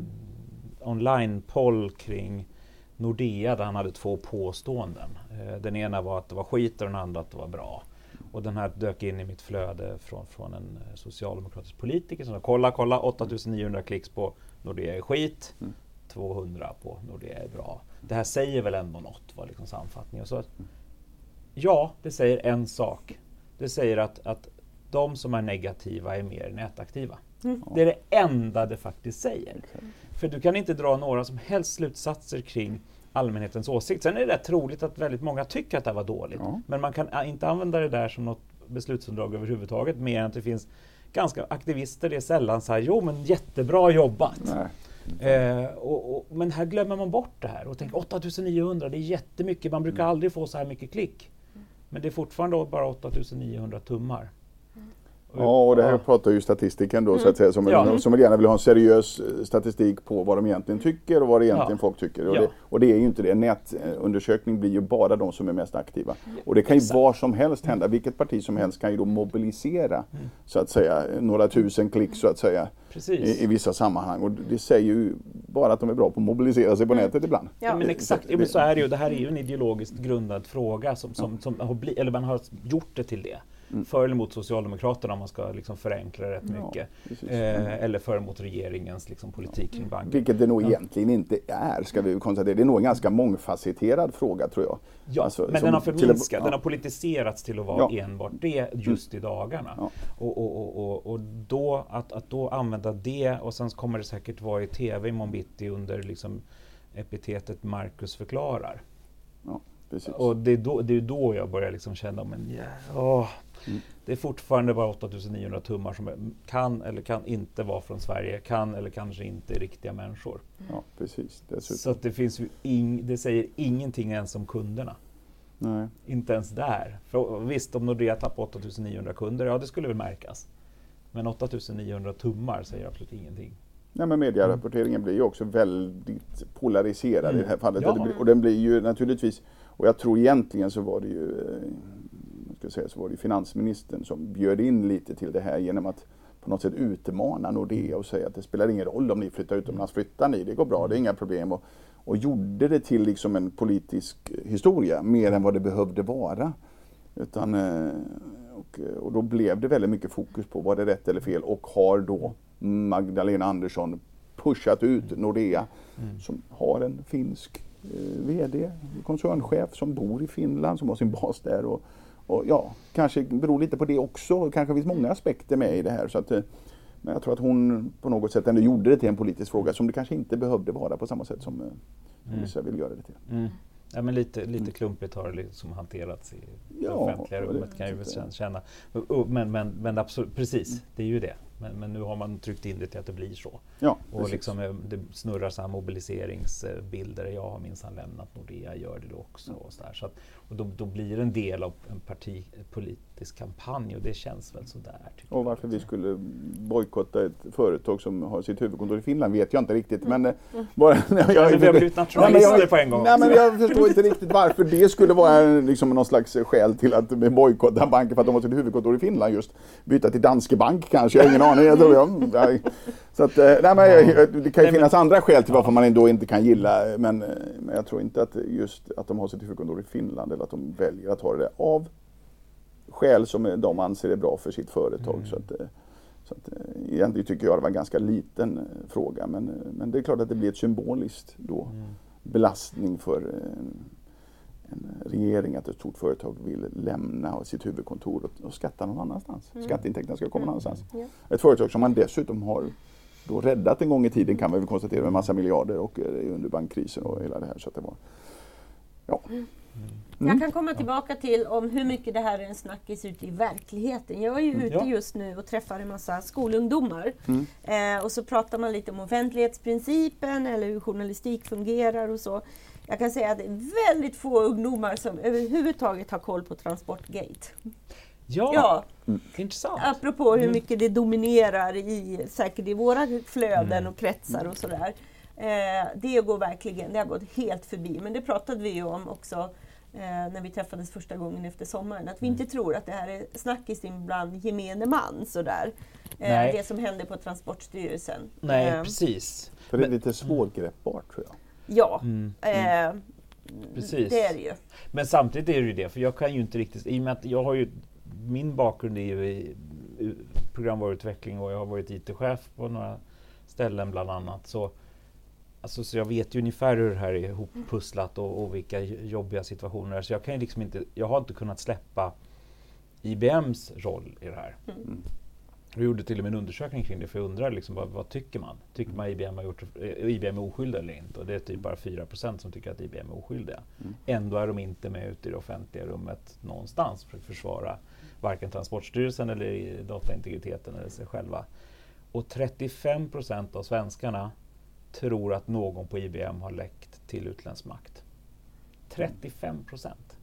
online-poll kring Nordea där han hade två påståenden. Eh, den ena var att det var skit och den andra att det var bra. Och den här dök in i mitt flöde från, från en eh, socialdemokratisk politiker som sa kolla, kolla 8900 klicks på Nordea är skit, 200 på Nordea är bra. Det här säger väl ändå något, var liksom sammanfattningen. Så att, ja, det säger en sak. Det säger att, att de som är negativa är mer nätaktiva. Det är det enda det faktiskt säger. För du kan inte dra några som helst slutsatser kring allmänhetens åsikt. Sen är det rätt troligt att väldigt många tycker att det här var dåligt. Ja. Men man kan ä, inte använda det där som något beslutsunderlag överhuvudtaget mer än att det finns ganska aktivister. Det är sällan så här, jo men jättebra jobbat. Nej. Eh, och, och, men här glömmer man bort det här och tänker 8900, det är jättemycket. Man brukar aldrig få så här mycket klick. Men det är fortfarande bara 8900 tummar. Ja, och det här pratar ju statistiken då, så att säga, som, Ja. som gärna vill ha en seriös eh, statistik på vad de egentligen tycker och vad det egentligen Ja. folk tycker. Och, Ja. det, och det är ju inte det. Nätundersökning blir ju bara de som är mest aktiva. Och det kan ju Exakt. var som helst hända. Vilket parti som helst kan ju då mobilisera, så att säga, några tusen klick så att säga. I, I vissa sammanhang. Och det säger ju bara att de är bra på att mobilisera sig på nätet ibland. Ja, men exakt, det- men så är det ju. Det här är ju en ideologiskt grundad fråga som, som, som har bli, eller man har gjort det till det. För eller mot Socialdemokraterna om man ska liksom förenkla rätt Mm. Ja, mycket. Eh, eller för eller mot regeringens liksom, politik kring banken. Vilket det nog egentligen inte är, ska vi konstatera. Det är nog en ganska mångfacetterad fråga tror jag. Ja, Alltså, men den har förminskat, ja. den har politiserats till att vara Ja. enbart det just i dagarna. Ja. Och, och, och, och, då, att, att då använda det och sen kommer det säkert vara i TV imorgon bitti under liksom epitetet Marcus förklarar. Ja. Och det är, då, det är då jag börjar liksom känna, men yeah, åh, Mm. det är fortfarande bara 8900 tummar som kan eller kan inte vara från Sverige, kan eller kanske inte är riktiga människor. Ja, precis. Dessutom. Så det, finns ju ing, det säger ingenting ens om kunderna. Nej. Inte ens där. För visst, om Nordea tappar 8900 kunder, ja det skulle väl märkas. Men 8900 tummar säger absolut ingenting. Nej, men medierapporteringen blir ju också väldigt polariserad Mm. i det här fallet. Ja. Och den blir ju naturligtvis, och jag tror egentligen så var det ju, eh, ska säga, så var det finansministern som bjöd in lite till det här genom att på något sätt utmana Nordea och säga att det spelar ingen roll om ni flyttar utomlands, flyttar ni, det går bra, det är inga problem. Och, och gjorde det till liksom en politisk historia mer än vad det behövde vara. Utan, eh, och, och då blev det väldigt mycket fokus på var det rätt eller fel och har då Magdalena Andersson pushat ut Nordea som har en finsk eh, VD, koncernchef som bor i Finland, som har sin bas där. Och, och ja, kanske beror lite på det också. Kanske finns många aspekter med i det här. Så att, eh, men jag tror att hon på något sätt ändå gjorde det till en politisk fråga som det kanske inte behövde vara på samma sätt som, eh, Mm. vissa vill göra det till. Mm. Ja, men lite, lite klumpigt har det liksom hanterats i det Ja, offentliga rummet kan jag ju känna. Men, men, men absolut, precis, det är ju det. Men, men nu har man tryckt in det till att det blir så. Ja, Och precis. liksom, eh, det snurrar så här mobiliseringsbilder. Jag har minsann lämnat Nordea, gör det då också. Och så där. Så att, och då, då blir det en del av en partipolitisk kampanj och det känns väl sådär. Och jag. varför vi skulle bojkotta ett företag som har sitt huvudkontor i Finland vet jag inte riktigt. Men, eh, bara, jag, men vi har blivit Nej, men nationalister jag- på en gång Nej, men jag förstår inte riktigt varför det skulle vara en- liksom någon slags skäl till att bojkotta banken för att de har sitt huvudkontor i Finland just. Byta till Danske Bank kanske, jag har ingen aning. Jag tror jag. Så att, eh, nej, men, det kan ju finnas andra skäl till varför man ändå inte kan gilla, men, eh, men jag tror inte att just att de har sitt huvudkontor i Finland eller att de väljer att ha det av skäl som eh, de anser är bra för sitt företag. Mm. Så att, så att, egentligen tycker jag det var en ganska liten fråga men, men det är klart att det blir ett symboliskt då Mm. belastning för en, regering att ett stort företag vill lämna sitt huvudkontor och, och skatta någon annanstans. Skatteintäkterna ska komma någon annanstans. Ja. Ett företag som man dessutom har då räddat en gång i tiden kan man väl konstatera med massa miljarder och eh, under bankkrisen och hela det här. Så det var, ja. Jag kan komma tillbaka till om hur mycket det här är en snackis ute i verkligheten. Jag är ju ute Ja. just nu och träffar en massa skolungdomar. Mm. Eh, och så pratar man lite om offentlighetsprincipen eller hur journalistik fungerar och så. Jag kan säga att det är väldigt få ungdomar som överhuvudtaget har koll på Transportgate. Ja, Ja, intressant. apropå hur mycket det dominerar i, säkert i våra flöden och kretsar och sådär. Eh, det går verkligen, det har gått helt förbi. Men det pratade vi ju om också eh, när vi träffades första gången efter sommaren. Att vi inte tror att det här är snackis bland gemene man sådär. Eh, det som hände på Transportstyrelsen. Nej, Eh, precis. För det är lite svårgreppbart tror jag. Ja, Mm. eh, Precis. det är det ju. Men samtidigt är det ju det, för jag kan ju inte riktigt, i och med att jag har ju, min bakgrund är ju i i programvaruutveckling och jag har varit IT-chef på några ställen bland annat. Så, alltså, så jag vet ju ungefär hur det här är ihoppusslat och, och vilka jobbiga situationer det är. Så jag kan ju liksom inte, jag har inte kunnat släppa IBMs roll i det här. Mm. Jag gjorde till och med en undersökning kring det för jag undrar liksom, vad, vad tycker man? Tycker man IBM har gjort eh, IBM är oskyldiga eller inte? Och det är typ bara 4% som tycker att IBM är oskyldiga. Mm. Ändå är de inte med ute i det offentliga rummet någonstans för att försvara varken Transportstyrelsen eller dataintegriteten eller sig själva. Och 35% av svenskarna tror att någon på IBM har läckt till utländsk makt. 35 procent.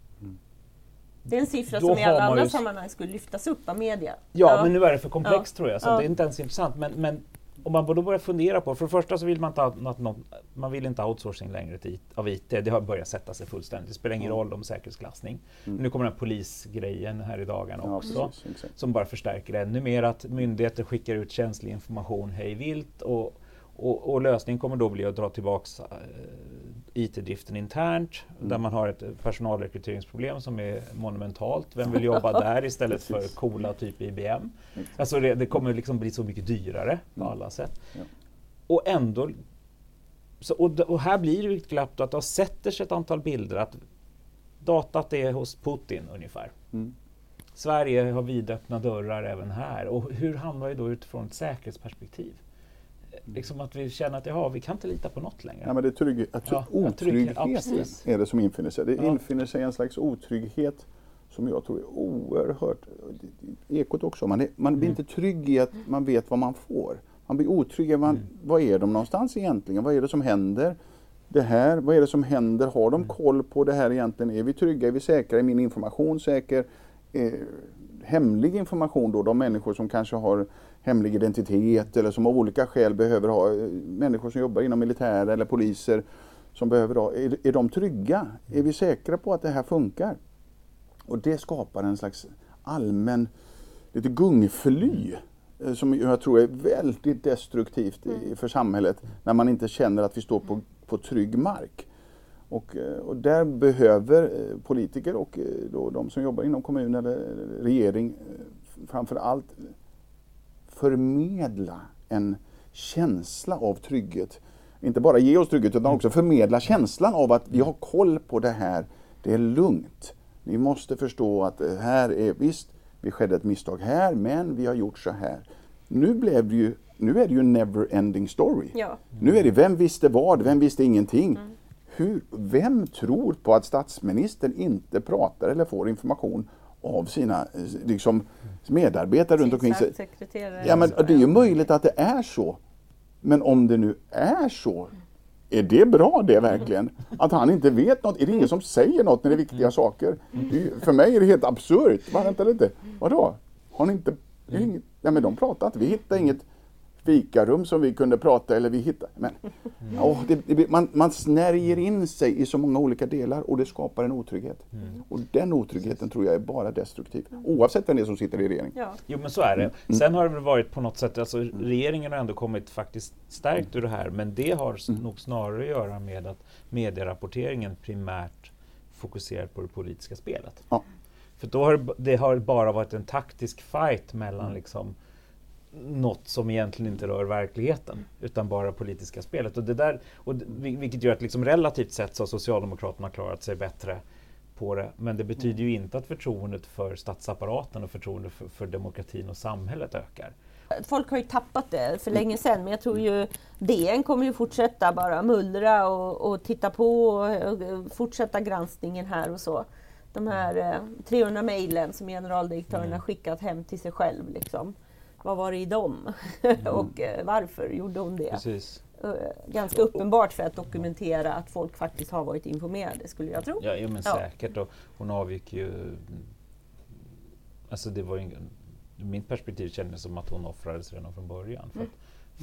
Det är en siffra som i har alla man andra ju- sammanhang skulle lyftas upp av media. Ja, men nu är det för komplext Ja. tror jag, så Ja. det är inte ens intressant. Men, men om man då börjar fundera på, för det första så vill man inte något, något, man vill inte ha outsourcing längre till, av IT. Det har börjat sätta sig fullständigt. Det spelar ingen Mm. roll om säkerhetsklassning. Mm. Nu kommer den här polisgrejen här i dagarna Ja, också. precis. Som bara förstärker det ännu mer att myndigheter skickar ut känslig information hej vilt och, och, och lösningen kommer då bli att dra tillbaks eh, IT-driften internt där Mm. man har ett personalrekryteringsproblem som är monumentalt. Vem vill jobba där istället för coola typ IBM? Alltså det, det kommer liksom bli så mycket dyrare på Mm. alla sätt. Ja. Och ändå så, och, och här blir det ett glapp då att det sätter sig ett antal bilder att datat är hos Putin ungefär. Mm. Sverige har vidöppna dörrar även här. Och hur hamnar vi då utifrån ett säkerhetsperspektiv? Liksom att vi känner att jaha, vi kan inte lita på något längre. Ja, men det är trygg, att Ja, otryggheten ja, är det som infinner sig. Det Ja. infinner sig en slags otrygghet som jag tror är oerhört... Ekot också. Man, är, man Mm. blir inte trygg i att man vet vad man får. Man blir otrygg i man, Mm. vad är de någonstans egentligen? Vad är det som händer? Det här, vad är det som händer? Har Mm. de koll på det här egentligen? Är vi trygga? Är vi säkra? Är min information säker? Eh, hemlig information då, de människor som kanske har hemlig identitet eller som av olika skäl behöver ha, eh, människor som jobbar inom militär eller poliser som behöver ha, är, är de trygga? Är vi säkra på att det här funkar? Och det skapar en slags allmän, lite gungfly eh, som jag tror är väldigt destruktivt i, för samhället när man inte känner att vi står på, på trygg mark. Och, eh, och där behöver eh, politiker och då de som jobbar inom kommun eller regering framför allt förmedla en känsla av trygghet. Inte bara ge oss trygghet utan också förmedla känslan av att vi har koll på det här. Det är lugnt. Ni måste förstå att här är visst, vi skedde ett misstag här men vi har gjort så här. Nu blev det ju, nu är det ju en never ending story. Ja. Nu är det vem visste vad, vem visste ingenting. Hur, vem tror på att statsministern inte pratar eller får information av sina liksom, medarbetare runt omkring sig? Ja, men det är ju möjligt att det är så. Men om det nu är så, är det bra det verkligen? Att han inte vet något? Är det ingen som säger något när det är viktiga saker? Det är För mig är det helt absurt. Vänta lite, vadå? Har ni inte... Inget, ja, men de pratar inte. Vi hittade inget fikarum som vi kunde prata eller vi hittade... Men, åh, det, det, blir- man, man snärjer in sig i så många olika delar och det skapar en otrygghet. Och den otryggheten tror jag är bara destruktiv. Oavsett vem det är som sitter i regeringen. Ja. Jo men så är Mm. det. Sen har det väl varit på något sätt, alltså regeringen har ändå kommit faktiskt stärkt ur det här men det har Mm. nog snarare att göra med att medierapporteringen primärt fokuserar på det politiska spelet. Ja. För då har det det har bara varit en taktisk fight mellan Mm. liksom något som egentligen inte rör verkligheten utan bara politiska spelet. Och det där, och vilket gör att liksom relativt sett så har Socialdemokraterna klarat sig bättre på det. Men det betyder ju inte att förtroendet för statsapparaten och förtroendet för, för demokratin och samhället ökar. Folk har ju tappat det för länge sedan men jag tror ju DN kommer ju fortsätta bara mullra och, och titta på och, och fortsätta granskningen här och så. De här eh, 300 mejlen som generaldirektören har skickat hem till sig själv. Liksom. Vad var det i dem? och eh, varför gjorde hon det? Precis. Eh, ganska uppenbart för att dokumentera att folk faktiskt har varit informerade skulle jag tro. Ja, jo, men Ja. säkert. Och hon avgick ju... Alltså det var ju ur mitt perspektiv kändes det som att hon offrades redan från början. För att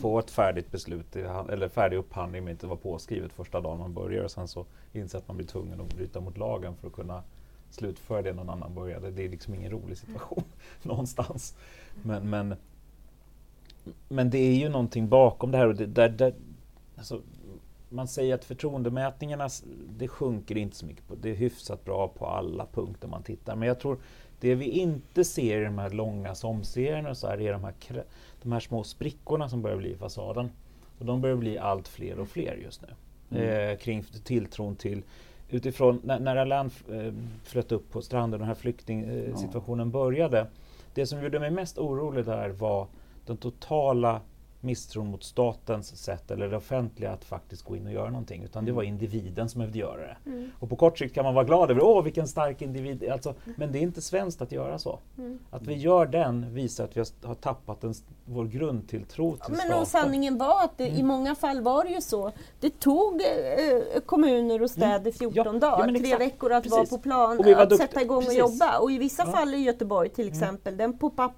få ett färdigt beslut, eller färdig upphandling men inte var påskrivet första dagen man börjar och sen så inse att man blir tvungen att bryta mot lagen för att kunna slutföra det någon annan började. Det är liksom ingen rolig situation någonstans. Men, men, men det är ju någonting bakom det här. Och det, där, där, alltså, man säger att förtroendemätningarna det sjunker inte så mycket. På, det är hyfsat bra på alla punkter man tittar. Men jag tror det vi inte ser i de här långa somserierna och så här, är de här, de här små sprickorna som börjar bli i fasaden. Och de börjar bli allt fler och fler just nu. Eh, kring tilltron till Utifrån när, när Alain eh, flöt upp på stranden och den här flyktingsituationen började. Det som gjorde mig mest orolig där var den totala misstron mot statens sätt eller det offentliga att faktiskt gå in och göra någonting. Utan det var individen som behövde göra det. Och på kort sikt kan man vara glad över, åh vilken stark individ. Alltså, men det är inte svenskt att göra så. Att vi gör den visar att vi har, tappat en, vår grundtilltro till Men staten. och sanningen var att det, i många fall var det ju så. Det tog eh, kommuner och städer 14 Ja, ja, dagar, men tre veckor att Precis. vara på plan, att sätta igång Precis. och jobba. Och i vissa Ja. fall i Göteborg till exempel, den pop-up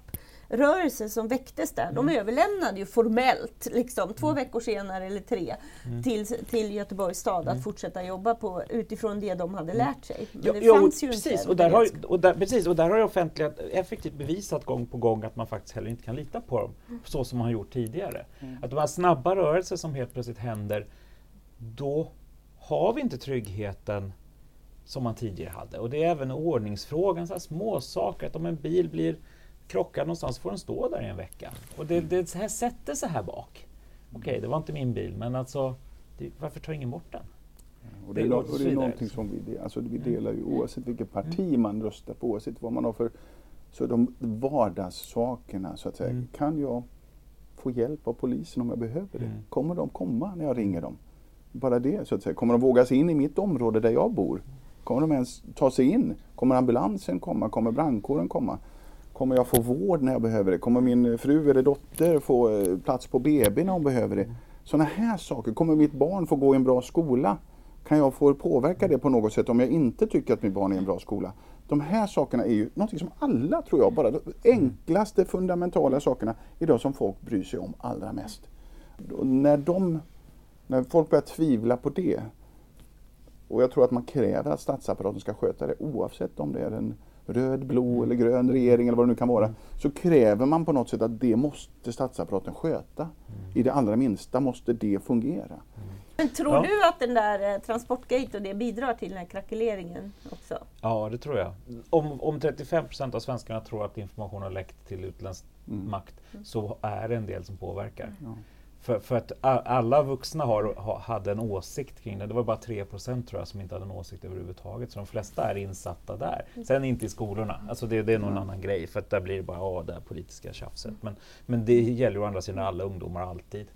rörelse som väcktes där, de överlämnade ju formellt, liksom, två veckor senare eller tre, till, till Göteborgs stad att fortsätta jobba på, utifrån det de hade lärt sig. Men Jo, det jo, fanns ju precis. inte Och där, har, och, där, precis, och där har det offentliga effektivt bevisat gång på gång att man faktiskt heller inte kan lita på dem så som man har gjort tidigare. Att de här snabba rörelser som helt plötsligt händer, då har vi inte tryggheten som man tidigare hade. Och det är även ordningsfrågan, så små saker att om en bil blir krockad någonstans får den stå där i en vecka. Och det, det så här sätter sig här bak. Okej, det var inte min bil, men alltså det, varför tar ingen bort den? Och det, är, Det- och det är någonting som vi, alltså vi delar ju oavsett vilket parti man röstar på, oavsett vad man har för... Så de vardagssakerna så att säga, Mm. kan jag få hjälp av polisen om jag behöver det? Mm. Kommer de komma när jag ringer dem? Bara det så att säga. Kommer de våga sig in i mitt område där jag bor? Kommer de ens ta sig in? Kommer ambulansen komma? Kommer brandkåren komma? Kommer jag få vård när jag behöver det? Kommer min fru eller dotter få eh, plats på BB när hon behöver det? Sådana här saker. Kommer mitt barn få gå i en bra skola? Kan jag få påverka det på något sätt om jag inte tycker att mitt barn är i en bra skola? De här sakerna är ju något som alla, tror jag, bara de enklaste fundamentala sakerna idag som folk bryr sig om allra mest. Och när, de, när folk börjar tvivla på det, och jag tror att man kräver att statsapparaten ska sköta det oavsett om det är en röd, blå eller grön regering eller vad det nu kan vara, så kräver man på något sätt att det måste statsapparaten sköta. I det allra minsta måste det fungera. Men tror ja. du att den där eh, Transportgate och det bidrar till den här krackeleringen också? Ja, det tror jag. Om, om 35 procent av svenskarna tror att information har läckt till utländsk mm. makt så är det en del som påverkar. Ja. För, för, att alla vuxna har, ha, hade en åsikt kring det. Det var bara 3 tror jag som inte hade en åsikt överhuvudtaget. Så de flesta är insatta där. Sen inte i skolorna. Alltså det, det är någon mm. annan grej. För att där blir det bara oh, det politiska tjafset. Men, men det gäller ju å andra sidan alla ungdomar alltid.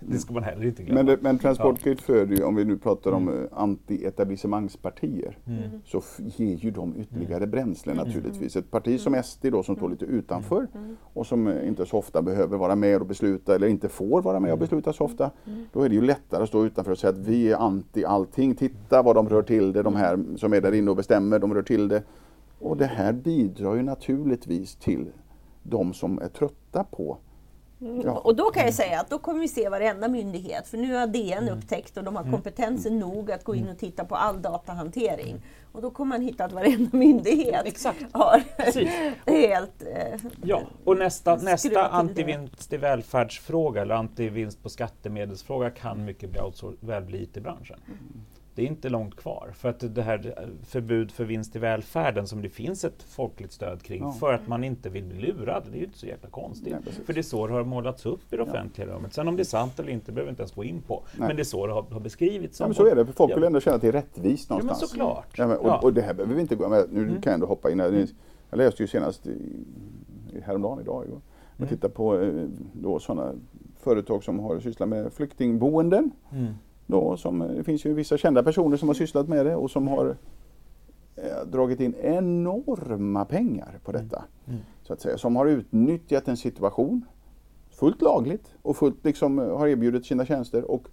Det ska man heller inte glömma. Men, det, men Transportgate föder ju, om vi nu pratar om mm. Eh, anti-etablissemangspartier, mm. så ger ju de ytterligare mm. bränsle mm. naturligtvis. Ett parti som SD då som står lite utanför och som eh, inte så ofta behöver vara med och besluta eller inte får vara med och besluta så ofta. Då är det ju lättare att stå utanför och säga att vi är anti allting. Titta vad de rör till det, de här som är där inne och bestämmer, de rör till det. Och det här bidrar ju naturligtvis till de som är trötta på Ja. Och då kan jag säga att då kommer vi se varenda myndighet, för nu har DN mm. upptäckt och de har mm. kompetensen mm. nog att gå in och titta på all datahantering. Och då kommer man hitta att varenda myndighet Exakt. har helt eh, Ja, och nästa, nästa antivinst i välfärdsfråga eller antivinst på skattemedelsfråga kan mycket väl bli IT-branschen. Mm det är inte långt kvar. För att det här förbud för vinst i välfärden som det finns ett folkligt stöd kring ja. för att man inte vill bli lurad. Det är ju inte så jäkla konstigt. Nej, för det är så det har målats upp i det offentliga ja. rummet. Sen om det är sant eller inte behöver vi inte ens gå in på. Nej. Men det är så det har, har beskrivits. Ja, men så är det, för folk vill ändå känna att det är rättvist någonstans. Ja, men såklart. Ja, men, och, och, det här behöver vi inte gå med. Nu mm. kan jag ändå hoppa in. Här. Jag läste ju senast häromdagen idag. Jag mm. tittar på eh, då sådana företag som har sysslat med flyktingboenden. Mm. Då, som, det finns ju vissa kända personer som har sysslat med det och som har eh, dragit in enorma pengar på detta. Mm. mm. Så att säga, som har utnyttjat en situation fullt lagligt och fullt liksom eh, har erbjudit sina tjänster. Och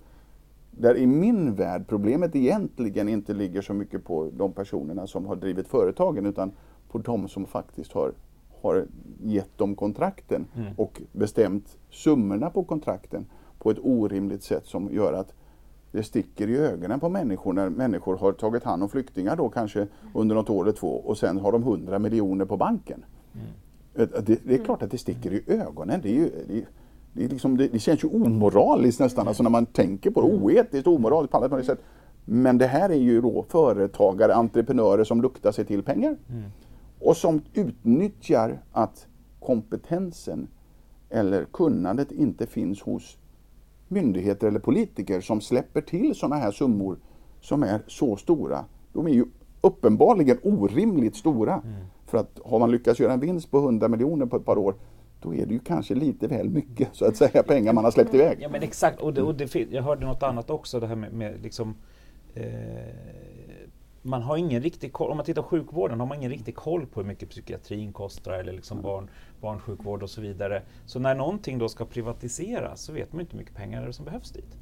där i min värld problemet egentligen inte ligger så mycket på de personerna som har drivit företagen utan på de som faktiskt har, har gett dem kontrakten mm. och bestämt summorna på kontrakten på ett orimligt sätt som gör att det sticker i ögonen på människor när människor har tagit hand om flyktingar då kanske under något år eller två och sen har de 100 miljoner på banken. Mm. Det, det, är klart att det sticker i ögonen. Det, är ju, det, det, liksom, känns ju omoraliskt nästan, alltså när man tänker på det. Oetiskt, omoraliskt på alla sätt. Men det här är ju då företagare, entreprenörer som luktar sig till pengar. Mm. Och som utnyttjar att kompetensen eller kunnandet inte finns hos myndigheter eller politiker som släpper till sådana här summor som är så stora. De är ju uppenbarligen orimligt stora. Mm. För att har man lyckats göra en vinst på 100 miljoner på ett par år då är det ju kanske lite väl mycket så att säga pengar man har släppt iväg. Ja men exakt, och, det, och det, jag hörde något annat också det här med, med liksom eh, man har ingen riktig koll, om man tittar på sjukvården har man ingen riktig koll på hur mycket psykiatrin kostar eller liksom barn, barnsjukvård och så vidare. Så när någonting då ska privatiseras så vet man inte hur mycket pengar som behövs dit.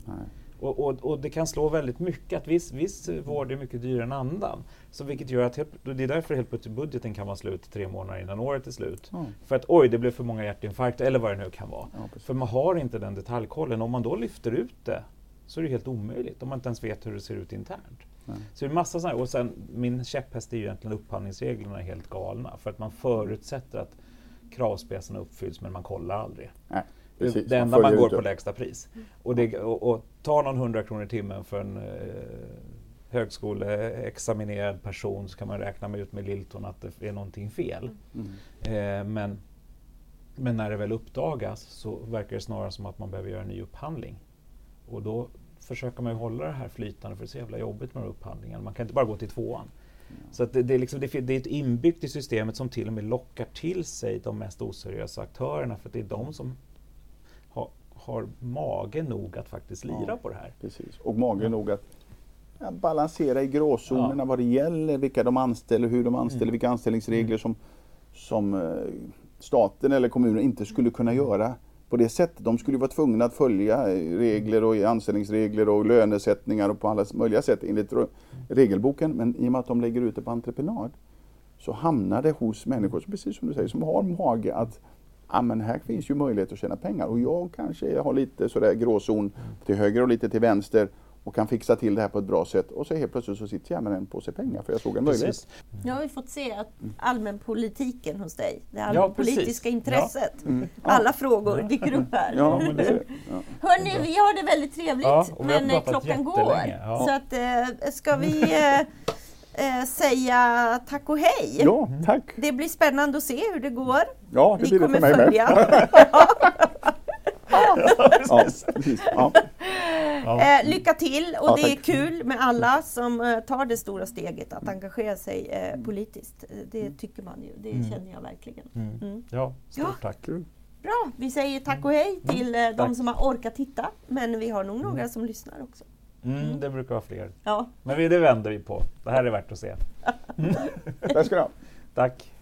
Och, och, och, det kan slå väldigt mycket, att viss, viss vård är mycket dyrare än annan. Så vilket gör att helt, det är därför helt plötsligt budgeten kan vara slut tre månader innan året är slut. Mm. För att oj, det blev för många hjärtinfarkter eller vad det nu kan vara. Ja, för man har inte den detaljkollen. Om man då lyfter ut det så är det helt omöjligt om man inte ens vet hur det ser ut internt. Så det är massa sådana, och sen min käpphäst är ju egentligen upphandlingsreglerna är helt galna. För att man förutsätter att kravspecen uppfylls men man kollar aldrig. Nej, precis, det enda man, man går på lägsta pris. Och, det, och, och ta någon hundra kronor i timmen för en eh, högskoleexaminerad person så kan man räkna med ut med lilltån att det är någonting fel. Mm. Eh, men, men när det väl uppdagas så verkar det snarare som att man behöver göra en ny upphandling. Och då försöker man ju hålla det här flytande för det är så jävla jobbigt med de upphandlingarna. Man kan inte bara gå till tvåan. Så det, det, är liksom, det, det, är ett inbyggt i systemet som till och med lockar till sig de mest oseriösa aktörerna för det är de som har har mage nog att faktiskt lira Ja. på det här. Precis. Och mage nog att ja, balansera i gråzonerna Ja. Mm. vad det gäller, vilka de anställer, hur de anställer, vilka anställningsregler som, som eh, staten eller kommunen inte skulle kunna göra på det sättet. De skulle vara tvungna att följa eh, regler och anställningsregler och lönesättningar och på alla möjliga sätt enligt regelboken. Men i och med att de lägger ut det på entreprenad så hamnar det hos människor, precis som du säger, som har mage att ja, men här finns ju möjlighet att tjäna pengar och jag kanske har lite sådär gråzon till höger och lite till vänster och kan fixa till det här på ett bra sätt och så helt plötsligt så sitter jag med en påse pengar för jag såg en möjlighet. Precis. Nu har vi fått se att allmänpolitiken hos dig, det Ja, allmänpolitiska precis. intresset, Mm. alla frågor dyker upp här. Ja, men det, ja. Hörni, vi har det väldigt trevligt Ja, men eh, klockan går. ja. Så att, eh, ska vi eh, säga tack och hej? ja, tack! Det blir spännande att se hur det går. Ja, det Vi blir det kommer för mig med. Ja, precis. Ja. Ja. Eh, lycka till och Ja, det är kul med alla som eh, tar det stora steget att engagera sig eh, politiskt. Det tycker man ju, det känner jag verkligen. Mm. Mm. Ja, stort Ja. tack. Bra, vi säger tack och hej till eh, de som har orkat titta. Men vi har nog några som lyssnar också. Mm, det brukar vara fler. Ja. Men vi, det vänder vi på. Det här är värt att se. Tack ska du ha. Tack.